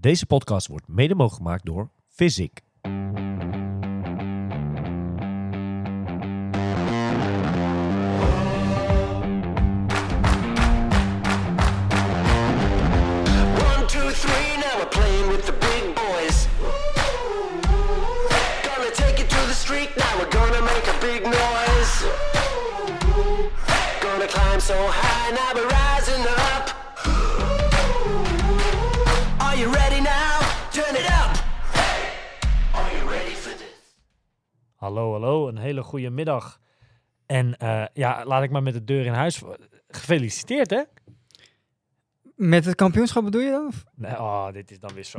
Deze podcast wordt mede mogelijk gemaakt door Physic. Two, three, now playing Hallo, hallo, een hele goede middag. En eh, ja, laat ik maar met de deur in huis. Gefeliciteerd, hè? Met het kampioenschap bedoel je dan? Of- Nee, oh, dit is dan weer zo.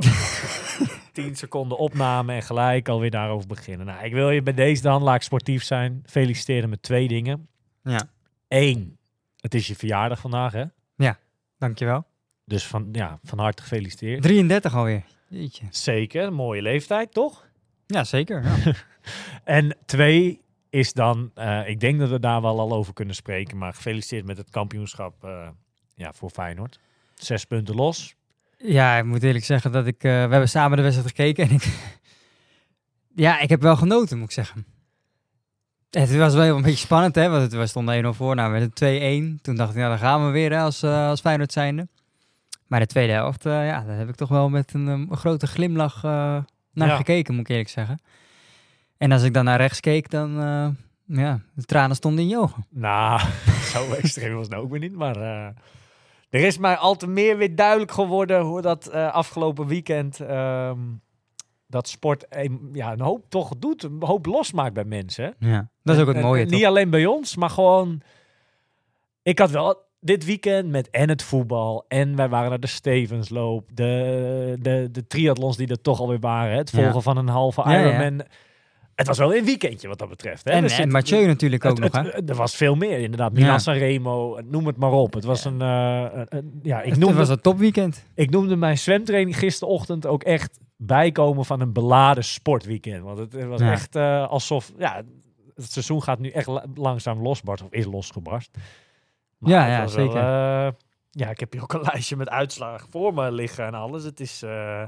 10 seconden opname en gelijk alweer daarover beginnen. Nou, ik wil je bij deze dan, laat ik sportief zijn, feliciteren met twee dingen. Ja, Eén, het is je verjaardag vandaag, hè? dankjewel. Dus van, ja, van harte gefeliciteerd. 33 alweer. Jeetje. Zeker, mooie leeftijd, toch? Ja, zeker. Ja. En twee is dan, eh, ik denk dat we daar wel al over kunnen spreken, maar gefeliciteerd met het kampioenschap eh, ja, voor Feyenoord. Zes punten los. ja, ik moet eerlijk zeggen dat ik... eh, we hebben samen de wedstrijd gekeken en ik... ja, ik heb wel genoten, moet ik zeggen. Het was wel een beetje spannend, hè? Want het was stonden 1-0 voor, nou werd het 2-1. Toen dacht ik, ja, dan gaan we weer hè, als, als Feyenoord zijnde. Maar de tweede helft, eh, ja, daar heb ik toch wel met een, een grote glimlach eh, naar Ja. gekeken, moet ik eerlijk zeggen. En als ik dan naar rechts keek, dan... eh, ja, de tranen stonden in je ogen. Nou, zo extreem was het nou ook weer niet, maar eh, er is mij al te meer weer duidelijk geworden hoe dat eh, afgelopen weekend ehm, dat sport een, ja, een hoop toch doet, een hoop losmaakt bij mensen. Ja, dat is ook het mooie, en? Niet alleen bij ons, maar gewoon. Ik had wel dit weekend met en het voetbal. En wij waren naar de Stevensloop. De, de, de triathlons die er toch alweer waren. Het Ja. volgen van een halve ja. Ironman. Het was wel een weekendje wat dat betreft. Hè. En, en zit- Mathieu natuurlijk ook het- nog, het- hè? Er was veel meer, inderdaad. Milan Ja. Sanremo, noem het maar op. Het was een, eh, een- ja, ik Het noemde, was een topweekend. ik noemde mijn zwemtraining gisterochtend ook echt bijkomen van een beladen sportweekend. Want het, het was echt eh, alsof, ja, het seizoen gaat nu echt la- langzaam losbarsten, of is losgebarst. Maar Ja, het ja, wel, zeker. eh, ja, ik heb hier ook een lijstje met uitslagen voor me liggen en alles. Het is, eh,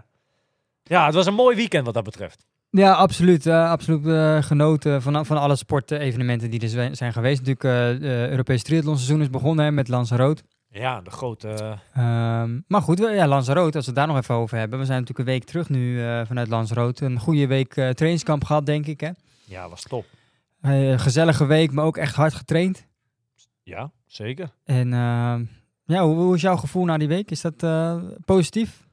ja, het was een mooi weekend wat dat betreft. Ja, absoluut. eh, absoluut genoten van, van alle sportevenementen die er zijn geweest. Natuurlijk, eh de Europese triathlonseizoen is begonnen hè, met Lanzarote. Ja, de grote, Ehm, maar goed, we- ja, Lanzarote, als we het daar nog even over hebben. We zijn natuurlijk een week terug nu vanuit Lanzarote. Een goede week trainingskamp gehad, denk ik. Hè? ja, was top. Gezellige week, maar ook echt hard getraind. Ja, zeker. En ehm, ja, hoe, hoe is jouw gevoel na die week? Is dat eh, positief?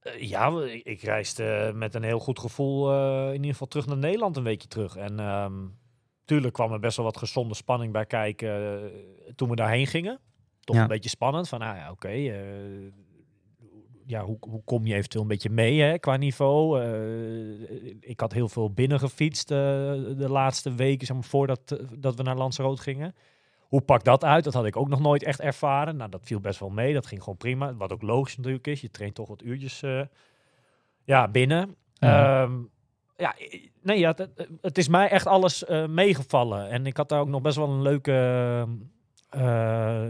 Eh, ja, ik, ik reisde met een heel goed gevoel eh, in ieder geval terug naar Nederland een weekje terug. En ehm tuurlijk kwam er best wel wat gezonde spanning bij kijken eh, toen we daarheen gingen. Toch Ja. een beetje spannend van, nou ja, oké. eh, ja, hoe, hoe kom je eventueel een beetje mee hè, qua niveau? Eh, ik had heel veel binnen gefietst eh, de laatste weken, zeg maar, voordat eh, dat we naar Lanzarote gingen. Hoe pakt dat uit? Dat had ik ook nog nooit echt ervaren. Nou, dat viel best wel mee. Dat ging gewoon prima. Wat ook logisch natuurlijk is. Je traint toch wat uurtjes eh, ja, binnen. Ja. Ja, ja nee, ja, het, het is mij echt alles eh, meegevallen. En ik had daar ook nog best wel een leuke eh,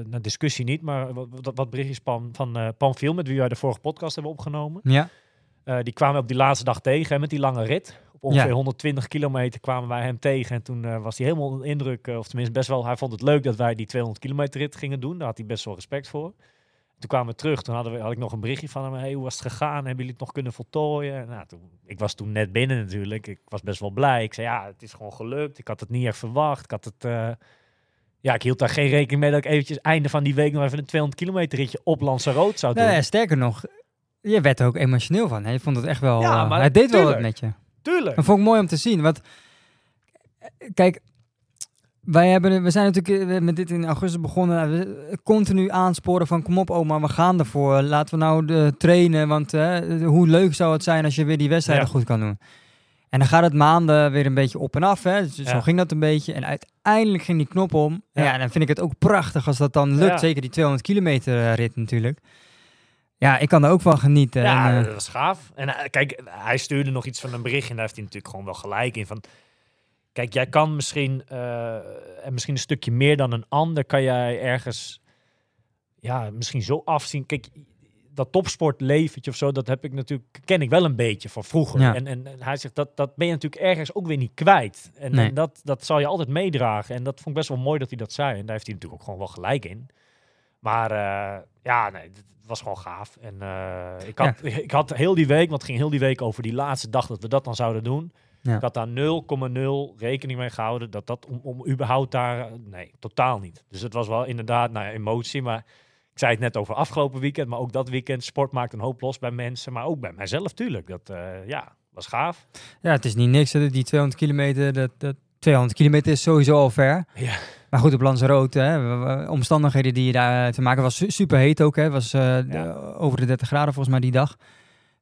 nou, discussie niet, maar wat, wat, berichtjes van, van eh Panfiel, met wie wij de vorige podcast hebben opgenomen. Ja. Die kwamen we op die laatste dag tegen hè, met die lange rit. Op ongeveer Ja. 120 kilometer kwamen wij hem tegen. En toen eh, was hij helemaal onder de indruk, eh, of tenminste best wel, hij vond het leuk dat wij die 200 kilometer rit gingen doen. Daar had hij best wel respect voor. Toen kwamen we terug, toen hadden we, had ik nog een berichtje van hem. Hey, hoe was het gegaan? Hebben jullie het nog kunnen voltooien? En Nou, toen, ik was toen net binnen natuurlijk. Ik was best wel blij. Ik zei, ja, het is gewoon gelukt. Ik had het niet echt verwacht. Ik had het... eh, ja, ik hield daar geen rekening mee dat ik eventjes einde van die week nog even een 200 kilometer ritje op Lanzarote zou doen. Nee, sterker nog, je werd er ook emotioneel van. Hè? Je vond het echt wel... Ja, hij deed wel wat met je. Tuurlijk. Dat vond ik mooi om te zien. Want, eh, kijk, wij hebben, we zijn natuurlijk eh, met dit in augustus begonnen. We continu aansporen van kom op oma, we gaan ervoor. Laten we nou de trainen, want eh, hoe leuk zou het zijn als je weer die wedstrijden Ja. goed kan doen. En dan gaat het maanden weer een beetje op en af. Hè? Dus Zo ging dat een beetje. En uiteindelijk ging die knop om. Ja. Ja. en dan vind ik het ook prachtig als dat dan lukt. Zeker die 200 kilometer eh, rit natuurlijk. Ja, ik kan er ook van genieten. Ja, en, eh, dat was gaaf. En eh, kijk, hij stuurde nog iets van een berichtje en daar heeft hij natuurlijk gewoon wel gelijk in. Van, kijk, jij kan misschien, eh, en misschien een stukje meer dan een ander, kan jij ergens, ja, misschien zo afzien. Kijk, dat topsportleventje of zo, dat heb ik natuurlijk, ken ik wel een beetje van vroeger. Ja. En, en, en hij zegt, dat, dat ben je natuurlijk ergens ook weer niet kwijt. En, Nee. en dat, dat zal je altijd meedragen. En dat vond ik best wel mooi dat hij dat zei. En daar heeft hij natuurlijk ook gewoon wel gelijk in. Maar ja, nee, was gewoon gaaf. En eh, ik, had, ik had heel die week, want het ging heel die week over die laatste dag dat we dat dan zouden doen. Ja. Ik had daar 0,0 rekening mee gehouden dat dat om, om überhaupt daar, nee, totaal niet. Dus het was wel inderdaad, nou ja, emotie, maar ik zei het net over afgelopen weekend, maar ook dat weekend, sport maakt een hoop los bij mensen, maar ook bij mijzelf tuurlijk. Dat, eh, ja, was gaaf. Ja, het is niet niks. hè, Die 200 kilometer, dat, dat 200 kilometer is sowieso al ver. Ja. Maar goed, op Lanzarote, hè, omstandigheden die je daar eh, te maken was su- super heet ook. Het was eh, de- over de 30 graden volgens mij die dag.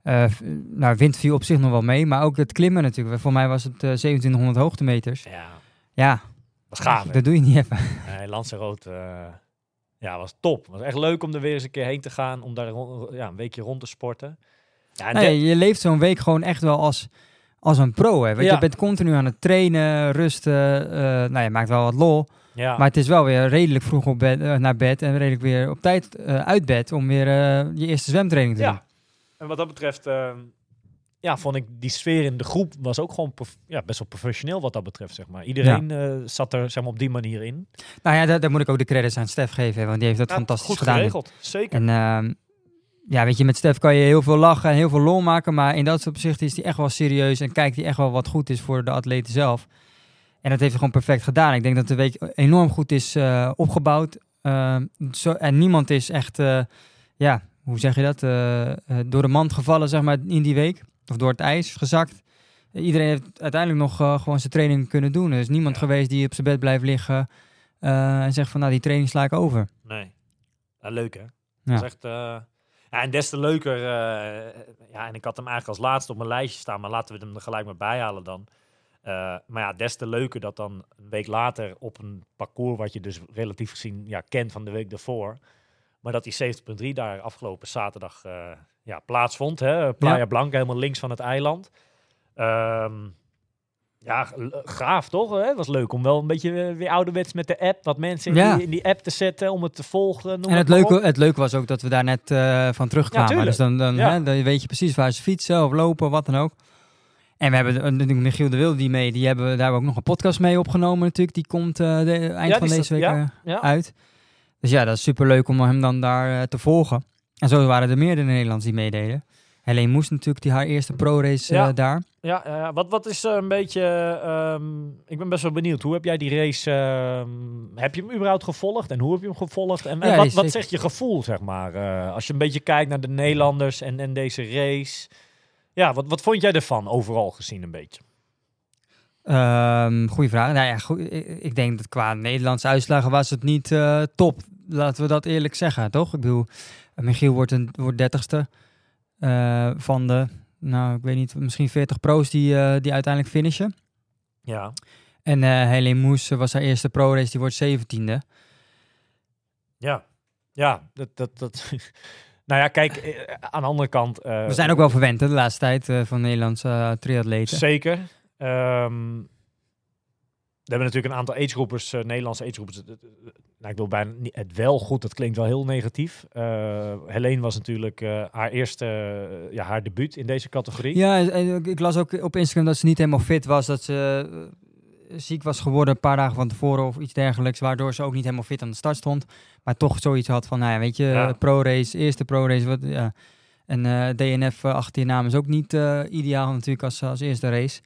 Eh, v- nou, wind viel op zich nog wel mee, maar ook het klimmen natuurlijk. Voor mij was het eh, 2700 hoogtemeters. Ja, Ja, was gaaf. dat doe je niet even. Nee, Lanzarote, eh ja, was top. Was echt leuk om er weer eens een keer heen te gaan, om daar ja, een weekje rond te sporten. Ja, Nee, de- je leeft zo'n week gewoon echt wel als, als een pro. Hè. Want Ja. Je bent continu aan het trainen, rusten. eh, nou, je maakt wel wat lol. ja, Maar het is wel weer redelijk vroeg op bed, eh, naar bed en redelijk weer op tijd eh, uit bed om weer je eerste zwemtraining te doen. Ja, en wat dat betreft, ehm, ja, vond ik die sfeer in de groep was ook gewoon ja, best wel professioneel wat dat betreft, zeg maar. Iedereen zat er zeg maar, op die manier in. Nou ja, daar, daar moet ik ook de credits aan Stef geven, want die heeft dat fantastisch goed gedaan. geregeld, zeker. En ehm, ja, weet je, met Stef kan je heel veel lachen en heel veel lol maken, maar in dat opzicht is hij echt wel serieus en kijkt hij echt wel wat goed is voor de atleten zelf. En dat heeft hij gewoon perfect gedaan. Ik denk dat de week enorm goed is eh, opgebouwd. Ehm, zo, en niemand is echt, eh, ja, hoe zeg je dat, eh, door de mand gevallen, zeg maar, in die week. Of door het ijs gezakt. Iedereen heeft uiteindelijk nog gewoon zijn training kunnen doen. Er is niemand Ja. geweest die op zijn bed blijft liggen en zegt van, nou, die training sla ik over. Nee. Ja, leuk hè? Ja. Dat is echt, ja, en des te leuker. eh, ja, en ik had hem eigenlijk als laatste op mijn lijstje staan, maar laten we hem er gelijk maar bijhalen dan. Eh, maar ja, des te leuker dat dan een week later op een parcours wat je dus relatief gezien ja, kent van de week daarvoor. Maar dat die 70.3 daar afgelopen zaterdag eh, ja, plaatsvond. Hè? Playa Ja. Blanca, helemaal links van het eiland. Ehm, ja, gaaf toch? Het was leuk om wel een beetje eh, weer ouderwets met de app, wat mensen in, Ja. die, in die app te zetten, om het te volgen. En het op. leuke, het leuke was ook dat we daar net eh, van terugkwamen. dus dan, dan, Ja. hè, dan weet je precies waar ze fietsen of lopen, wat dan ook. En we hebben eh, natuurlijk Michiel de Wilde die mee. Die hebben, daar hebben we ook nog een podcast mee opgenomen natuurlijk. Die komt eh, de, eind van deze week eh, uit. Dus ja, dat is super leuk om hem dan daar eh, te volgen. En zo waren er meerdere Nederlands die meededen. Helene Moes natuurlijk, die haar eerste pro-race eh, Ja. daar. Ja, ja, wat, wat is eh, een beetje. ehm, ik ben best wel benieuwd. Hoe heb jij die race. ehm, heb je hem überhaupt gevolgd? En hoe heb je hem gevolgd? En, wat, wat zegt je gevoel, zeg maar? eh, als je een beetje kijkt naar de Nederlanders en, en deze race. Ja, wat, wat vond jij ervan overal gezien een beetje? Ehm goeie vraag. Nou ja, ik, denk dat qua Nederlandse uitslagen was het niet top. Laten we dat eerlijk zeggen, toch? Ik bedoel, Michiel wordt, een, wordt dertigste eh, van de, nou, ik weet niet, misschien 40 pro's die, eh, die uiteindelijk finishen. Ja, En eh Helene Moes was haar eerste pro-race, die wordt zeventiende. ja, ja. Dat, dat, dat. nou ja, kijk, aan de andere kant. We zijn ook wel verwend hè, de laatste tijd eh, van Nederlandse eh, triatleten. Zeker. Ehm, hebben natuurlijk een aantal agegroepers, eh Nederlandse agegroepers. Nou, ik wil bijna niet, het wel goed, dat klinkt wel heel negatief. Eh Helene was natuurlijk eh, haar eerste, ja, haar debuut in deze categorie. Ja, en- ik- las ook op Instagram dat ze niet helemaal fit was. Dat ze ziek was geworden een paar dagen van tevoren of iets dergelijks. Waardoor ze ook niet helemaal fit aan de start stond. Maar toch zoiets had van, nou ja, weet je, Ja. pro-race, eerste pro-race. Wat, ja. En DNF achter je naam is ook niet ideaal natuurlijk als, als eerste race.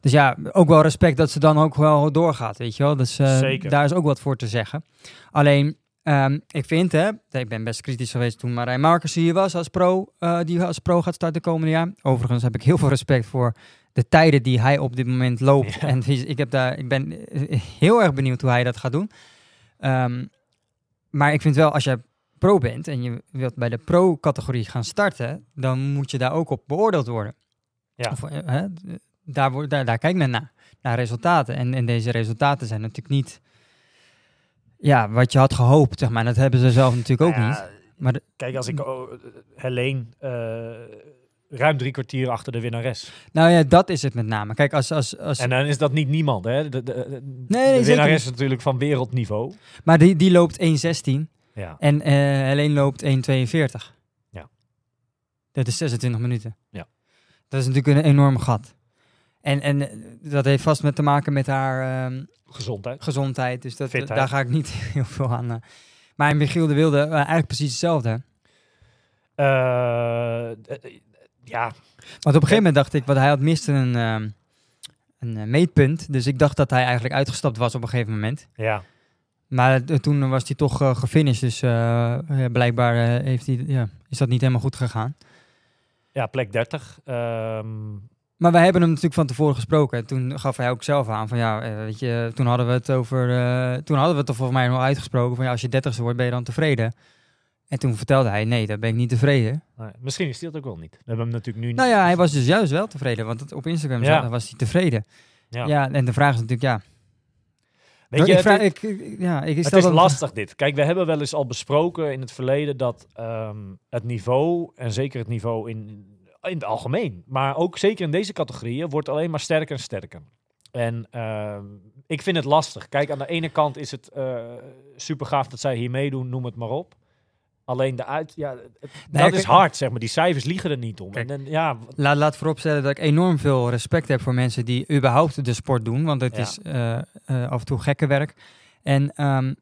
Dus ja, ook wel respect dat ze dan ook wel doorgaat, weet je wel. Dus eh, Zeker. daar is ook wat voor te zeggen. Alleen, ehm, ik vind, hè, ik ben best kritisch geweest toen Marijn Marcus hier was als pro, eh, die als pro gaat starten komende jaar. Overigens heb ik heel veel respect voor de tijden die hij op dit moment loopt. Ja. En ik, heb daar, ik ben eh, heel erg benieuwd hoe hij dat gaat doen. Ehm, maar ik vind wel, als je pro bent en je wilt bij de pro-categorie gaan starten, dan moet je daar ook op beoordeeld worden. Ja. Of, hè, daar, wordt- daar, daar kijkt men naar, naar resultaten. En, en deze resultaten zijn natuurlijk niet ja, wat je had gehoopt, zeg maar. Dat hebben ze zelf natuurlijk ook Nou niet. Maar de- Kijk, als ik oh, eh, Helene eh, ruim drie kwartier achter de winnares. nou ja, dat is het met name. Kijk, als, als, als, En dan is dat niet niemand, hè? De, de, de, nee, winnares is natuurlijk van wereldniveau. maar die, die loopt 1,16 Ja. en eh Helene loopt 1,42. Ja. Dat is 26 minuten. Ja. Dat is natuurlijk een enorm gat. En, en dat heeft vast met te maken met haar ehm, Gezondheid. gezondheid. Dus dat, Fitheid. daar ga ik niet heel veel aan. eh. Maar Michiel de Wilde, eh, eigenlijk precies hetzelfde. Eh, ja, Want op een gegeven moment dacht ik, want hij had miste een, ehm, een meetpunt. Dus ik dacht dat hij eigenlijk uitgestapt was op een gegeven moment. ja. Maar toen was hij toch eh, gefinished. Dus blijkbaar heeft hij, ja, is dat niet helemaal goed gegaan. ja, plek 30. Ehm, Maar wij hebben hem natuurlijk van tevoren gesproken. En toen gaf hij ook zelf aan van ja, eh, weet je, toen hadden we het over, eh, toen hadden we het er volgens mij nog uitgesproken van ja, als je dertigste wordt, ben je dan tevreden? En toen vertelde hij, nee, daar ben ik niet tevreden. nee, misschien is hij dat ook wel niet. We hebben hem natuurlijk nu Nou ja, hij was dus juist wel tevreden, want het, op Instagram Ja. zag- was hij tevreden. Ja. Ja. en de vraag is natuurlijk, ja. Weet je, ik het, vraag, ik, ik- ja, ik het is dat- lastig dit. Kijk, we hebben wel eens al besproken in het verleden dat ehm, het niveau, en zeker het niveau in, in het algemeen, maar ook zeker in deze categorieën, wordt alleen maar sterker en sterker. En ehm, ik vind het lastig. Kijk, aan de ene kant is het super gaaf dat zij hier meedoen, noem het maar op. Alleen de uit, ja, het- Nee, dat kijk- is hard, zeg maar. Die cijfers liegen er niet om. Kijk. en, en ja, Laat, laat vooropstellen dat ik enorm veel respect heb voor mensen die überhaupt de sport doen. Want het Ja. is eh, eh, af en toe gekke werk. En ehm,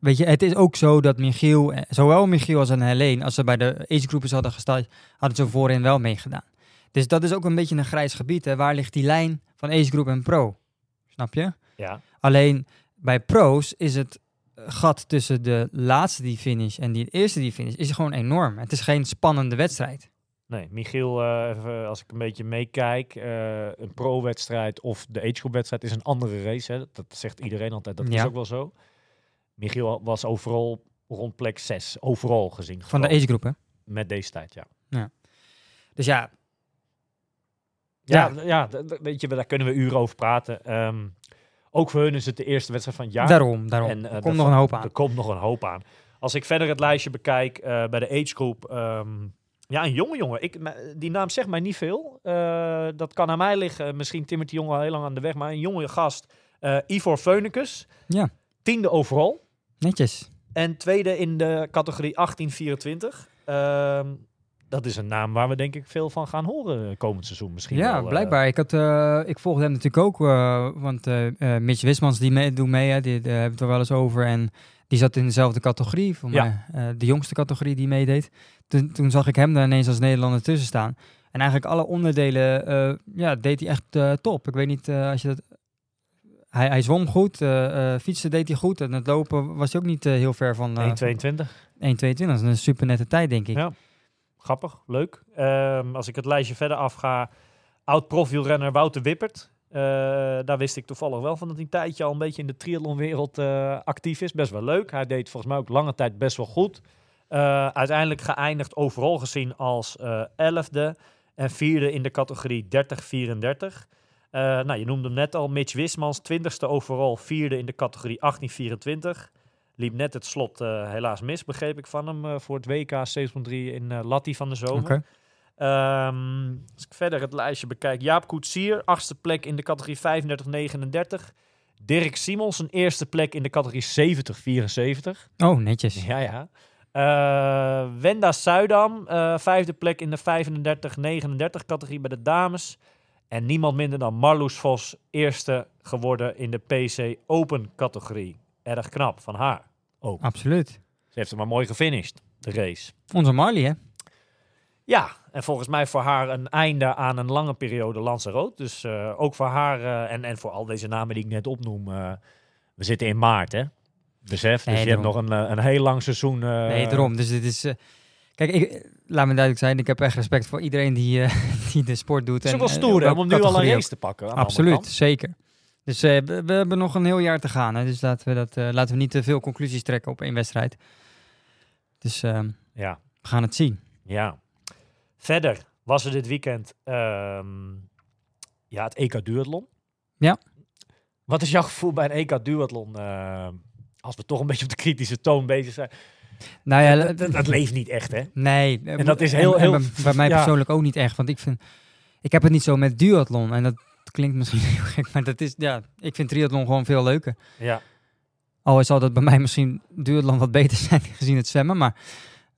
weet je, het is ook zo dat Michiel, eh, zowel Michiel als en Helene, als ze bij de agegroepers hadden gestaan, hadden ze voorin wel meegedaan. Dus dat is ook een beetje een grijs gebied. Hè. Waar ligt die lijn van agegroep en pro? Snap je? ja, Alleen bij pro's is het gat tussen de laatste die finish en die eerste die finish is gewoon enorm. Het is geen spannende wedstrijd. Nee, Michiel, eh, even, als ik een beetje meekijk, eh, een pro-wedstrijd of de agegroep-wedstrijd is een andere race. Hè. Dat, dat zegt iedereen altijd, dat is ook wel zo. Michiel was overal rond plek 6, overal gezien. Van de agegroep, hè? Met deze tijd, ja. Dus ja, Ja, Ja. ja, d- weet je, daar kunnen we uren over praten. Ehm, ook voor hun is het de eerste wedstrijd van het jaar. daarom, daarom. En, eh, er komt nog een hoop aan. Er komt nog een hoop aan. Als ik verder het lijstje bekijk eh, bij de agegroep. ehm ja, een jonge jongen. Ik, die naam zegt mij niet veel. Eh, dat kan aan mij liggen. Misschien timmert die jongen al heel lang aan de weg. Maar een jonge gast. Ivor Feunicus. Ja. Tiende overal. Netjes. En tweede in de categorie 1824. Ehm dat is een naam waar we denk ik veel van gaan horen komend seizoen misschien Ja, wel, eh. blijkbaar. Ik, had, eh, ik volgde hem natuurlijk ook, eh, want Mitch Wismans die mee, doet mee, hè, die, daar hebben we het er wel eens over. En die zat in dezelfde categorie, voor Ja. mij, de jongste categorie die meedeed. Toen, toen zag ik hem daar ineens als Nederlander tussen staan. En eigenlijk alle onderdelen ja, deed hij echt top. Ik weet niet als je dat... Hij, hij zwom goed, eh, eh, fietsen deed hij goed. En het lopen was hij ook niet eh, heel ver van eh 1,22. 1,22. Dat is een super nette tijd, denk ik. Ja. Grappig, leuk. Ehm, als ik het lijstje verder afga, oud profielrenner Wouter Wippert. Daar wist ik toevallig wel van dat hij een tijdje al een beetje in de triathlonwereld actief is. Best wel leuk. Hij deed volgens mij ook lange tijd best wel goed. Uiteindelijk geëindigd overal gezien als elfde en vierde in de categorie 30-34. Eh, nou, je noemde hem net al, Mitch Wismans, 20ste overal, vierde in de categorie 1824. Liep net het slot eh, helaas mis, begreep ik van hem, eh, voor het WK 7.3 in Latti van de zomer. Ehm, als ik verder het lijstje bekijk. Jaap Koetsier, achtste plek in de categorie 35-39. Dirk Simons, een eerste plek in de categorie 70-74. Oh, netjes. Ja, ja. Wenda Suidam, eh, vijfde plek in de 35-39 categorie bij de dames. En niemand minder dan Marloes Vos, eerste geworden in de PC Open categorie. Erg knap van haar. Ook. Absoluut. Ze heeft hem maar mooi gefinished, de race. Onze Marley, hè? Ja, en volgens mij voor haar een einde aan een lange periode Lanzarote. Dus eh, ook voor haar eh, en, en voor al deze namen die ik net opnoem. eh, we zitten in maart, hè? Besef, dus Nee, je hebt nog een, een heel lang seizoen. Nee, daarom. Dus dit is... kijk, ik, laat me duidelijk zijn. Ik heb echt respect voor iedereen die, eh, die de sport doet. Het is en, ook wel eh, stoer hè, om nu al een race te pakken. Absoluut, zeker. Dus eh, we, we hebben nog een heel jaar te gaan. Hè? Dus laten we, dat, laten we niet te veel conclusies trekken op één wedstrijd. Dus eh, Ja, we gaan het zien. ja. Verder was er dit weekend ehm, ja, het EK Duathlon. Ja. Wat is jouw gevoel bij een EK Duathlon? als we toch een beetje op de kritische toon bezig zijn. Nou ja, dat, dat, dat leeft niet echt, hè? nee. En dat is heel- heel- bij, mij ja. persoonlijk ook niet echt. Want ik vind... Ik heb het niet zo met duathlon. En dat klinkt misschien heel gek. Maar dat is... Ja, ik vind triathlon gewoon veel leuker. Ja. Al zal dat bij mij misschien duathlon wat beter zijn gezien het zwemmen. Maar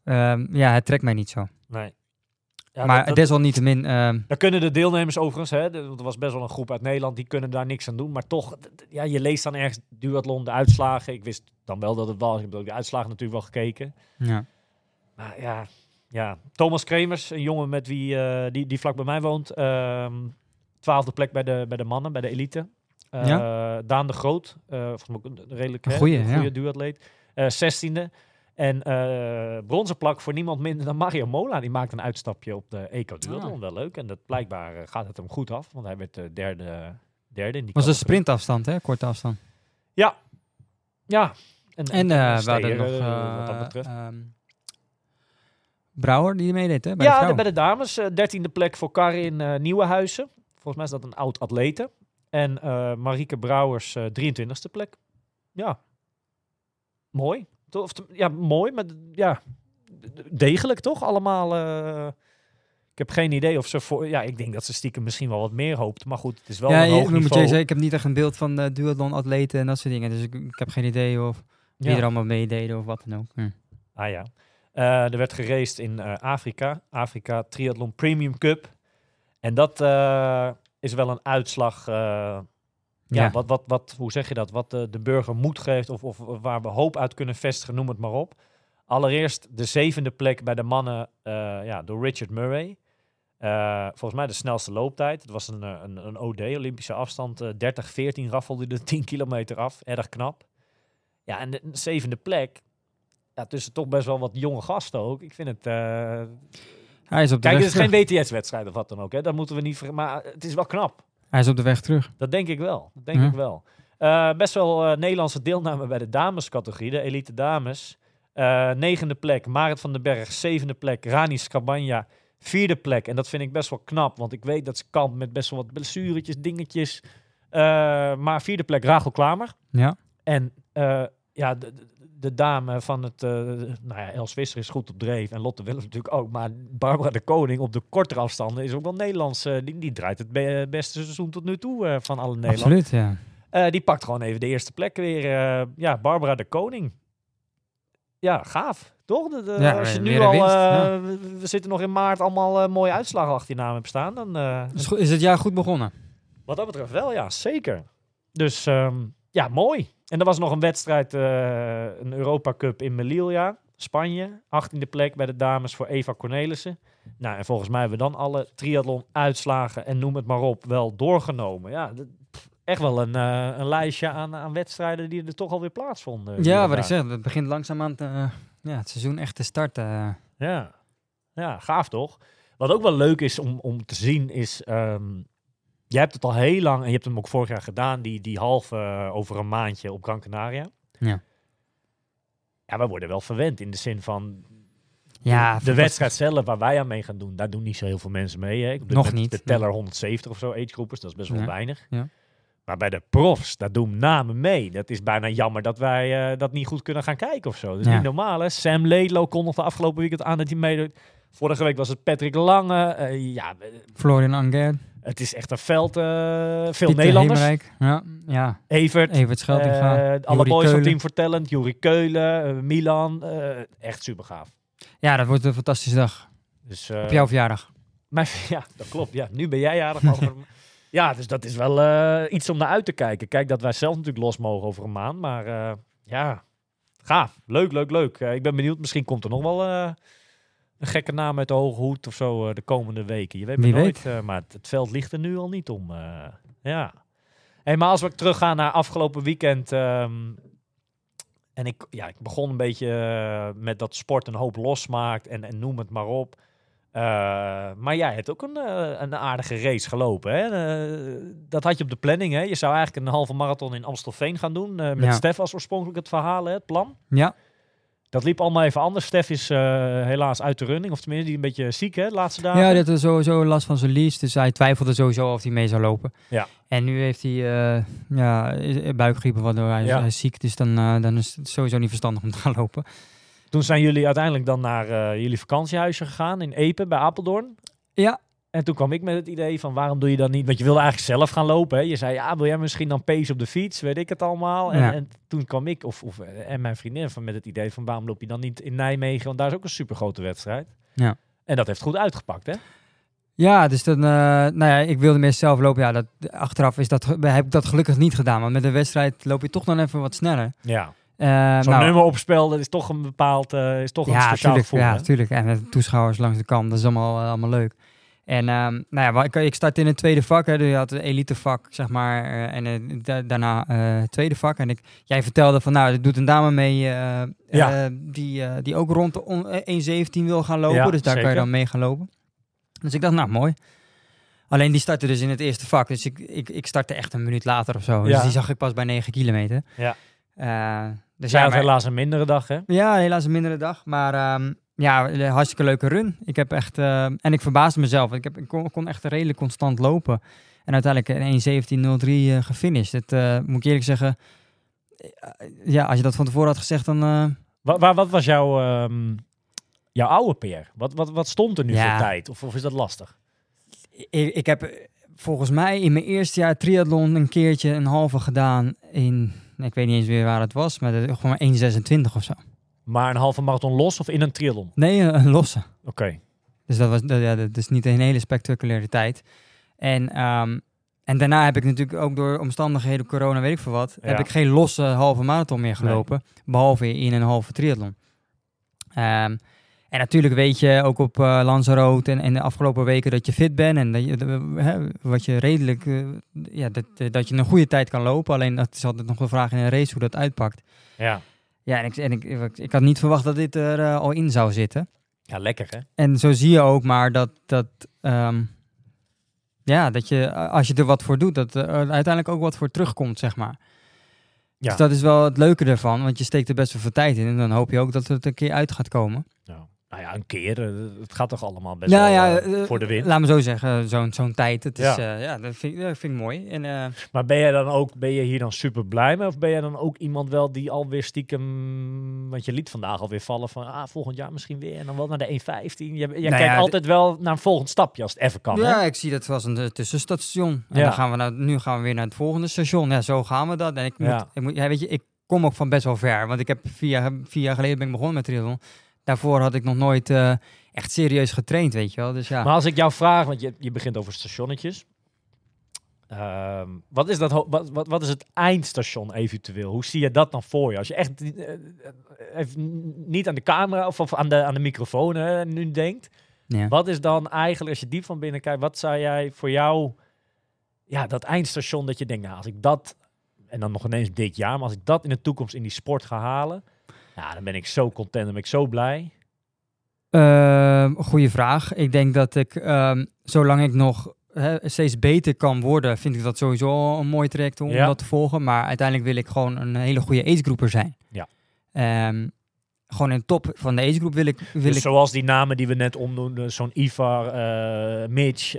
ehm, ja, het trekt mij niet zo. Nee. Ja, maar dat- desalniettemin, ehm, Daar kunnen de deelnemers overigens, hè, er was best wel een groep uit Nederland, die kunnen daar niks aan doen. Maar toch, ja, je leest dan ergens duathlon, de uitslagen. Ik wist dan wel dat het was. Ik heb ook de uitslagen natuurlijk wel gekeken. ja. Maar ja, ja. Thomas Kremers, een jongen met wie, eh, die, die vlak bij mij woont. ehm, twaalfde plek bij de, bij de mannen, bij de elite. Eh, Daan de Groot, volgens mij ook een een redelijk Een een ja. goede duatleet. Zestiende. En eh bronzen plak voor niemand minder dan Mario Mola. Die maakt een uitstapje op de Eco Duathlon. Ah. Wel leuk. En dat blijkbaar eh, gaat het hem goed af. Want hij werd eh, derde, derde in die was een sprintafstand, hè? Korte afstand. Ja. Ja. En, En eh we hadden nog wat dat betreft. ehm, Brouwer die meedeed, hè? Bij de ja, de- bij de dames. dertiende plek voor Karin eh Nieuwenhuizen. Volgens mij is dat een oud atlete. En eh Marieke Brouwers, eh 23ste plek. Ja. Mooi. Of, ja, mooi, maar ja, degelijk toch? Allemaal. eh, ik heb geen idee of ze voor. Ja, ik denk dat ze stiekem misschien wel wat meer hoopt. Maar goed, het is wel ja, een hoog je niveau. zeggen, ik heb niet echt een beeld van de duathlon-atleten en dat soort dingen. Dus ik, ik heb geen idee of wie Ja. er allemaal meededen of wat dan ook. Hm. Ah ja. Eh, er werd geraced in eh, Afrika. Afrika Triathlon Premium Cup. En dat eh, is wel een uitslag. Eh, ja, Ja. Wat, wat, wat, hoe zeg je dat? Wat de, de burger moed geeft of, of waar we hoop uit kunnen vestigen, noem het maar op. Allereerst de zevende plek bij de mannen eh, ja, door Richard Murray. Eh, volgens mij de snelste looptijd. Het was een, eh, een, een OD, Olympische afstand. eh 30-14 raffelde de 10 kilometer af. Erg knap. Ja, en de zevende plek. Ja, tussen toch best wel wat jonge gasten ook. Ik vind het... eh, Hij is op de Kijk, het is geen. WTS-wedstrijd of wat dan ook. Hè. Dat moeten we niet... Maar het is wel knap. Hij is op de weg terug. Dat denk ik wel. Dat denk Ja. ik wel. Eh, best wel eh, Nederlandse deelname bij de damescategorie, de elite dames. Eh, negende plek, Marit van den Berg. Zevende plek, Rani Scabanja. Vierde plek, en dat vind ik best wel knap, want ik weet dat ze kampt met best wel wat blessuretjes, dingetjes. Maar vierde plek, Rachel Klamer. Ja. En eh, ja, de, dame van het, eh, nou ja, Els Visser is goed op dreef en Lotte Willems natuurlijk ook. Maar Barbara de Koning op de kortere afstanden is ook wel Nederlands. eh, die, die draait het be- beste seizoen tot nu toe eh, van alle Nederland. Absoluut, ja. Die pakt gewoon even de eerste plek weer. ja, Barbara de Koning. Ja, gaaf. Toch? De, de- Ja, als je nu al, winst, ja. we, zitten nog in maart, allemaal mooie uitslagen achter je naam hebt staan. Dan, Is, is het jaar goed begonnen? wat dat betreft wel, ja, zeker. Dus ehm, ja, mooi. En er was nog een wedstrijd, eh, een Europa Cup in Melilla, Spanje. 18e plek bij de dames voor Eva Cornelissen. Nou, en volgens mij hebben we dan alle triathlon uitslagen en noem het maar op wel doorgenomen. Ja, echt wel een, eh, een lijstje aan, aan wedstrijden die er toch alweer plaatsvonden. Ja, wat ik zeg, het begint langzaamaan te, ja, het seizoen echt te starten. Ja. ja, gaaf toch? Wat ook wel leuk is om, om te zien is... ehm jij hebt het al heel lang, en je hebt hem ook vorig jaar gedaan... die, die halve eh, over een maandje op Gran Canaria. Ja. Ja, we worden wel verwend in de zin van... Ja, de wedstrijd zelf waar wij aan mee gaan doen... daar doen niet zo heel veel mensen mee. Hè? Ik Nog met niet, De nee. teller 170 of zo, agegroepers, dat is best wel Ja. weinig. Ja. Maar bij de profs, daar doen namen mee. Dat is bijna jammer dat wij eh, dat niet goed kunnen gaan kijken of zo. Dat is Ja. niet normaal, hè? Sam Ledlow kondigde afgelopen weekend aan dat hij meedoet. Vorige week was het Patrick Lange. Eh, ja, Florian Anger, het is echt een veld. eh, veel Pieter Nederlanders. Hemerijk. Ja, ja. Evert. Evert Scheltinga, eh, alle boys van Keulen. Team for Talent. Juri Keulen, eh, Milan. echt super gaaf. Ja, dat wordt een fantastische dag. Dus, Op jouw verjaardag. Mijn, ja, dat klopt. Ja, nu ben jij jarig. over, ja, dus dat is wel iets om naar uit te kijken. Kijk, dat wij zelf natuurlijk los mogen over een maand. Maar ja, gaaf. Leuk, leuk, leuk. Ik ben benieuwd. Misschien komt er nog wel een gekke naam uit de hoge hoed of zo eh, de komende weken. Je weet maar nooit. eh, maar het, het veld ligt er nu al niet om. eh, ja. Hey, maar als we teruggaan naar afgelopen weekend. ehm, en ik, ja, ik begon een beetje met dat sport een hoop losmaakt en, en noem het maar op. Maar jij hebt ook een, een aardige race gelopen. Hè? Dat had je op de planning. Hè? Je zou eigenlijk een halve marathon in Amstelveen gaan doen. met Ja. Stef als oorspronkelijk het verhaal, hè, het plan. Ja, Dat liep allemaal even anders. Stef is eh, helaas uit de running. Of tenminste, die een beetje ziek hè, de laatste dagen. ja, dit had sowieso last van zijn lies. Dus hij twijfelde sowieso of hij mee zou lopen. Ja. En nu heeft hij eh ja, is- buikgriep, waardoor hij, Ja. hij is ziek. Dus dan, eh, dan is het sowieso niet verstandig om te gaan lopen. Toen zijn jullie uiteindelijk dan naar eh, jullie vakantiehuisje gegaan in Epen bij Apeldoorn. Ja, En toen kwam ik met het idee van waarom doe je dan niet? Want je wilde eigenlijk zelf gaan lopen. Hè? Je zei ja, wil jij misschien dan pace op de fiets? Weet ik het allemaal. En, Ja. en toen kwam ik of, of eh, en mijn vriendin van met het idee van waarom loop je dan niet in Nijmegen? Want daar is ook een super grote wedstrijd. Ja. En dat heeft goed uitgepakt, hè? Ja, dus dan, eh, nou ja, ik wilde meer zelf lopen. Ja, dat, achteraf is dat, heb ik dat gelukkig niet gedaan. Want met een wedstrijd loop je toch dan even wat sneller. Ja. Eh, Zo'n nou, nummer opspel, dat is toch een bepaald, eh, is toch een ja, speciaal tuurlijk, gevoel. ja, hè? tuurlijk. En met toeschouwers langs de kant, dat is allemaal, allemaal leuk. En ehm, nou ja, ik, ik startte in het tweede vak. Hè, dus je had het elitevak, zeg maar. eh, en eh, da- daarna eh, het tweede vak. En ik, jij vertelde van, nou, er doet een dame mee eh, Ja. eh, die, eh, die ook rond de on- eh, 1,17 wil gaan lopen. Ja, dus daar kan je dan mee gaan lopen. Dus ik dacht, nou, mooi. Alleen die startte dus in het eerste vak. Dus ik, ik, ik startte echt een minuut later of zo. Ja. Dus die zag ik pas bij 9 kilometer. Ja. Eh, dus Zij ja, had maar- helaas een mindere dag, hè? ja, helaas een mindere dag. Maar ehm, ja, een hartstikke leuke run. Ik heb echt... eh, en ik verbaasde mezelf. Ik, heb, ik kon, kon echt redelijk constant lopen. En uiteindelijk een 1.17.03 eh gefinished. Het, eh, moet ik eerlijk zeggen... eh, ja, als je dat van tevoren had gezegd, dan... eh, Wat, waar, wat was jouw, ehm, jouw oude PR? Wat, wat, wat stond er nu Ja. voor tijd? Of, of is dat lastig? ik, ik heb eh, volgens mij in mijn eerste jaar triathlon een keertje een halve gedaan in... Ik weet niet eens weer waar het was, maar dat- gewoon 1.26 of zo. Maar een halve marathon los of in een triathlon? Nee, een, een losse. Oké. Dus dat was dat, ja, dat is niet een hele spectaculaire tijd. En, ehm, en daarna heb ik natuurlijk ook door omstandigheden, corona, weet ik veel wat, heb ik geen losse halve marathon meer gelopen. Behalve in een halve triathlon. Ehm, en natuurlijk weet je ook op eh Lanzarote en, en de afgelopen weken dat je fit bent en dat je, eh, hè, wat je redelijk, eh, ja, dat, eh, dat je een goede tijd kan lopen. Alleen dat is altijd nog de vraag in een race hoe dat uitpakt. Ja. Ja, en ik, en ik, ik, ik had niet verwacht dat dit er eh, al in zou zitten. ja, lekker hè? En zo zie je ook maar dat, dat, ehm, ja, dat je, eh, als je er wat voor doet, dat er uiteindelijk ook wat voor terugkomt, zeg maar. Ja. Dus dat is wel het leuke ervan, want je steekt er best wel veel tijd in. En dan hoop je ook dat het een keer uit gaat komen. Nou, nou ja, een keer. eh, het gaat toch allemaal best nou wel ja, eh, eh, voor de win. Laat me zo zeggen, zo'n zo'n tijd. Het is, Ja. ja. dat vind, dat vind ik mooi. En, Maar ben jij dan ook, ben je hier dan super blij mee? Of ben jij dan ook iemand wel die alweer stiekem, want je liet vandaag alweer vallen van, ah, volgend jaar misschien weer en dan wel naar de 1.15. Je, jij Nou kijkt altijd wel naar een volgend stapje als het even kan. ja, hè? ik zie dat als een tussenstation. En dan gaan we naar, nu gaan we weer naar het volgende station. Ja, zo gaan we dat. En ik moet, Ja. ik moet ja, weet je, ik kom ook van best wel ver. Want ik heb vier jaar, vier jaar geleden ben ik begonnen met triathlon. Daarvoor had ik nog nooit eh, echt serieus getraind, weet je wel. Dus ja. Maar als ik jou vraag, want je, je begint over stationnetjes. Ehm, wat, is dat, wat, wat, wat is het eindstation eventueel? Hoe zie je dat dan voor je? Als je echt eh, eh, even niet aan de camera of, of aan, de, aan de microfoon hè, nu denkt. ja. Wat is dan eigenlijk, als je diep van binnen kijkt, wat zou jij voor jou, ja, dat eindstation dat je denkt, nou, als ik dat, en dan nog ineens dit jaar, maar als ik dat in de toekomst in die sport ga halen, ja, dan ben ik zo content, dan ben ik zo blij. Ehm, goeie vraag. Ik denk dat ik, ehm, zolang ik nog steeds beter kan worden, vind ik dat sowieso een mooi traject om Ja. dat te volgen. Maar uiteindelijk wil ik gewoon een hele goede agegroeper zijn. Ja. Ehm, gewoon in top van de agegroep wil ik... Wil Dus ik zoals die namen die we net omnoemden, zo'n Ivar, eh, Mitch, d-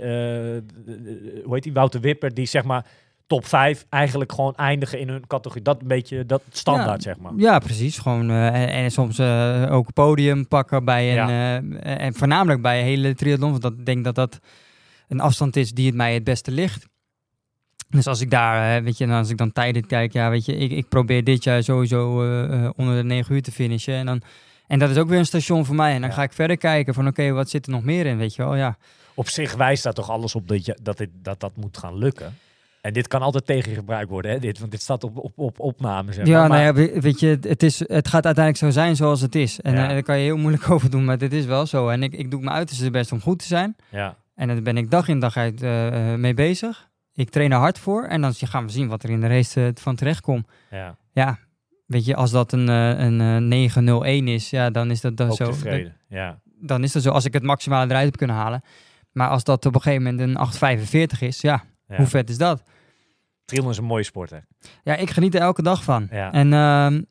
hoe heet die, Wouter Wipper, die zeg maar top 5 eigenlijk gewoon eindigen in hun categorie. Dat een beetje, dat standaard zeg maar. Ja, precies. Gewoon, eh, en, en soms eh, ook podium pakken bij een... Ja. eh, en voornamelijk bij een hele triathlon. Want dat, ik denk dat dat een afstand is die het mij het beste ligt. Dus als ik daar, weet je, en als ik dan tijden kijk, ja, weet je, ik, ik probeer dit jaar sowieso onder de 9 uur te finishen. En, dan, en dat is ook weer een station voor mij. En dan Ja. ga ik verder kijken van, oké, wat zit er nog meer in, weet je wel? Ja, Op zich wijst daar toch alles op dat je, dat, dit, dat dat moet gaan lukken. En dit kan altijd tegengebruikt worden, hè? Dit, want dit staat op, op, op opname. Zeg ja, maar. nou Maar- ja, we- weet je, het, is, het gaat uiteindelijk zo zijn zoals het is. En Ja. eh, daar kan je heel moeilijk over doen, maar dit is wel zo. En ik, ik doe mijn uiterste best om goed te zijn. ja. En daar ben ik dag in dag uit eh, eh, mee bezig. Ik train er hard voor en dan gaan we zien wat er in de race van terecht komt. ja, Ja, weet je, als dat een, een eh, 901 is, ja, dan is dat dan ook zo. tevreden. Ja. Dan is dat zo als ik het maximale eruit heb kunnen halen. Maar als dat op een gegeven moment een 845 is, ja, Ja. hoe vet is dat? Triathlon is een mooie sport, hè? Ja, ik geniet er elke dag van. Ja. En ehm,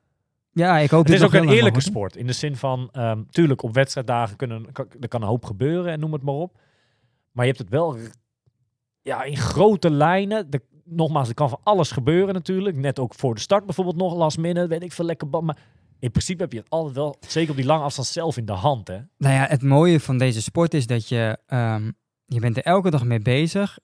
ja, ik hoop Het is ook een eerlijke mag sport. In de zin van, ehm, tuurlijk, op wedstrijddagen kunnen, kan, er kan een hoop gebeuren en noem het maar op. Maar je hebt het wel ja, in grote lijnen. De, nogmaals, er kan van alles gebeuren natuurlijk. Net ook voor de start bijvoorbeeld nog last minute, weet ik veel, lekker. Maar in principe heb je het altijd wel, zeker op die lange afstand, zelf in de hand, hè? Nou ja, het mooie van deze sport is dat je, ehm, je bent er elke dag mee bezig.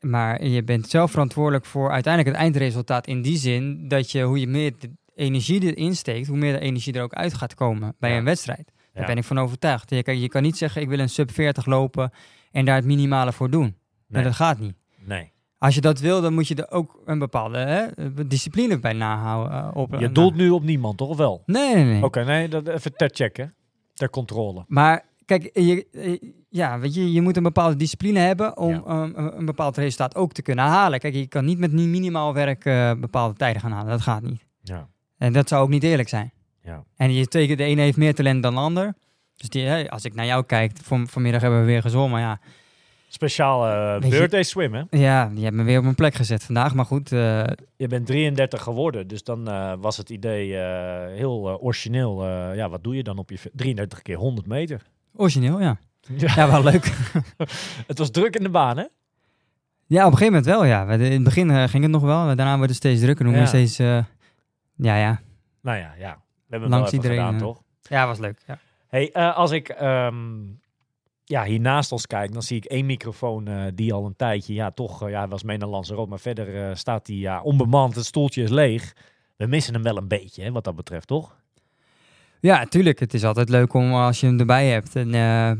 Maar je bent zelf verantwoordelijk voor uiteindelijk het eindresultaat. In die zin dat je, hoe je meer de energie erin steekt, hoe meer de energie er ook uit gaat komen bij Ja. een wedstrijd. Daar Ja. ben ik van overtuigd. Je kan, je kan niet zeggen, ik wil een sub 40 lopen en daar het minimale voor doen. Nee, dat gaat niet. Nee. Als je dat wil, dan moet je er ook een bepaalde hè, discipline bij nahouden. eh, op, Je doelt nu op niemand, toch? Of wel? Nee, nee, nee. Oké, nee, dat even ter checken. Ter controle. Maar kijk, je, eh, ja, weet je, je moet een bepaalde discipline hebben om Ja. um, een, bepaald resultaat ook te kunnen halen. Kijk, je kan niet met ni- minimaal werk eh, bepaalde tijden gaan halen. Dat gaat niet. Ja. En dat zou ook niet eerlijk zijn. Ja. En je tekent, de ene heeft meer talent dan de ander. Dus die, als ik naar jou kijk, van, vanmiddag hebben we weer gezongen. Ja, Speciaal eh je- birthday swim, hè? ja, die hebben me weer op mijn plek gezet vandaag. Maar goed, eh, Je bent 33 geworden, dus dan eh, was het idee eh, heel eh, origineel. eh, ja, wat doe je dan op je v- 33 keer 100 meter? Origineel, ja. Ja. Ja, wel leuk. Het was druk in de baan, hè? Ja, op een gegeven moment wel, ja. In het begin eh, ging het nog wel. Daarna werd het steeds drukker. Toen Ja. steeds... eh, ja, ja. Nou ja, ja. We hebben het Langs wel even iedereen, gedaan, eh. toch? Ja, was leuk. Ja. Hey, als ik ehm, ja, hier naast ons kijk, dan zie ik één microfoon die al een tijdje, ja, toch, ja, was mee naar Lanzarote, maar verder staat hij ja, onbemand, het stoeltje is leeg. We missen hem wel een beetje, hè, wat dat betreft, toch? Ja, tuurlijk. Het is altijd leuk om als je hem erbij hebt. En eh,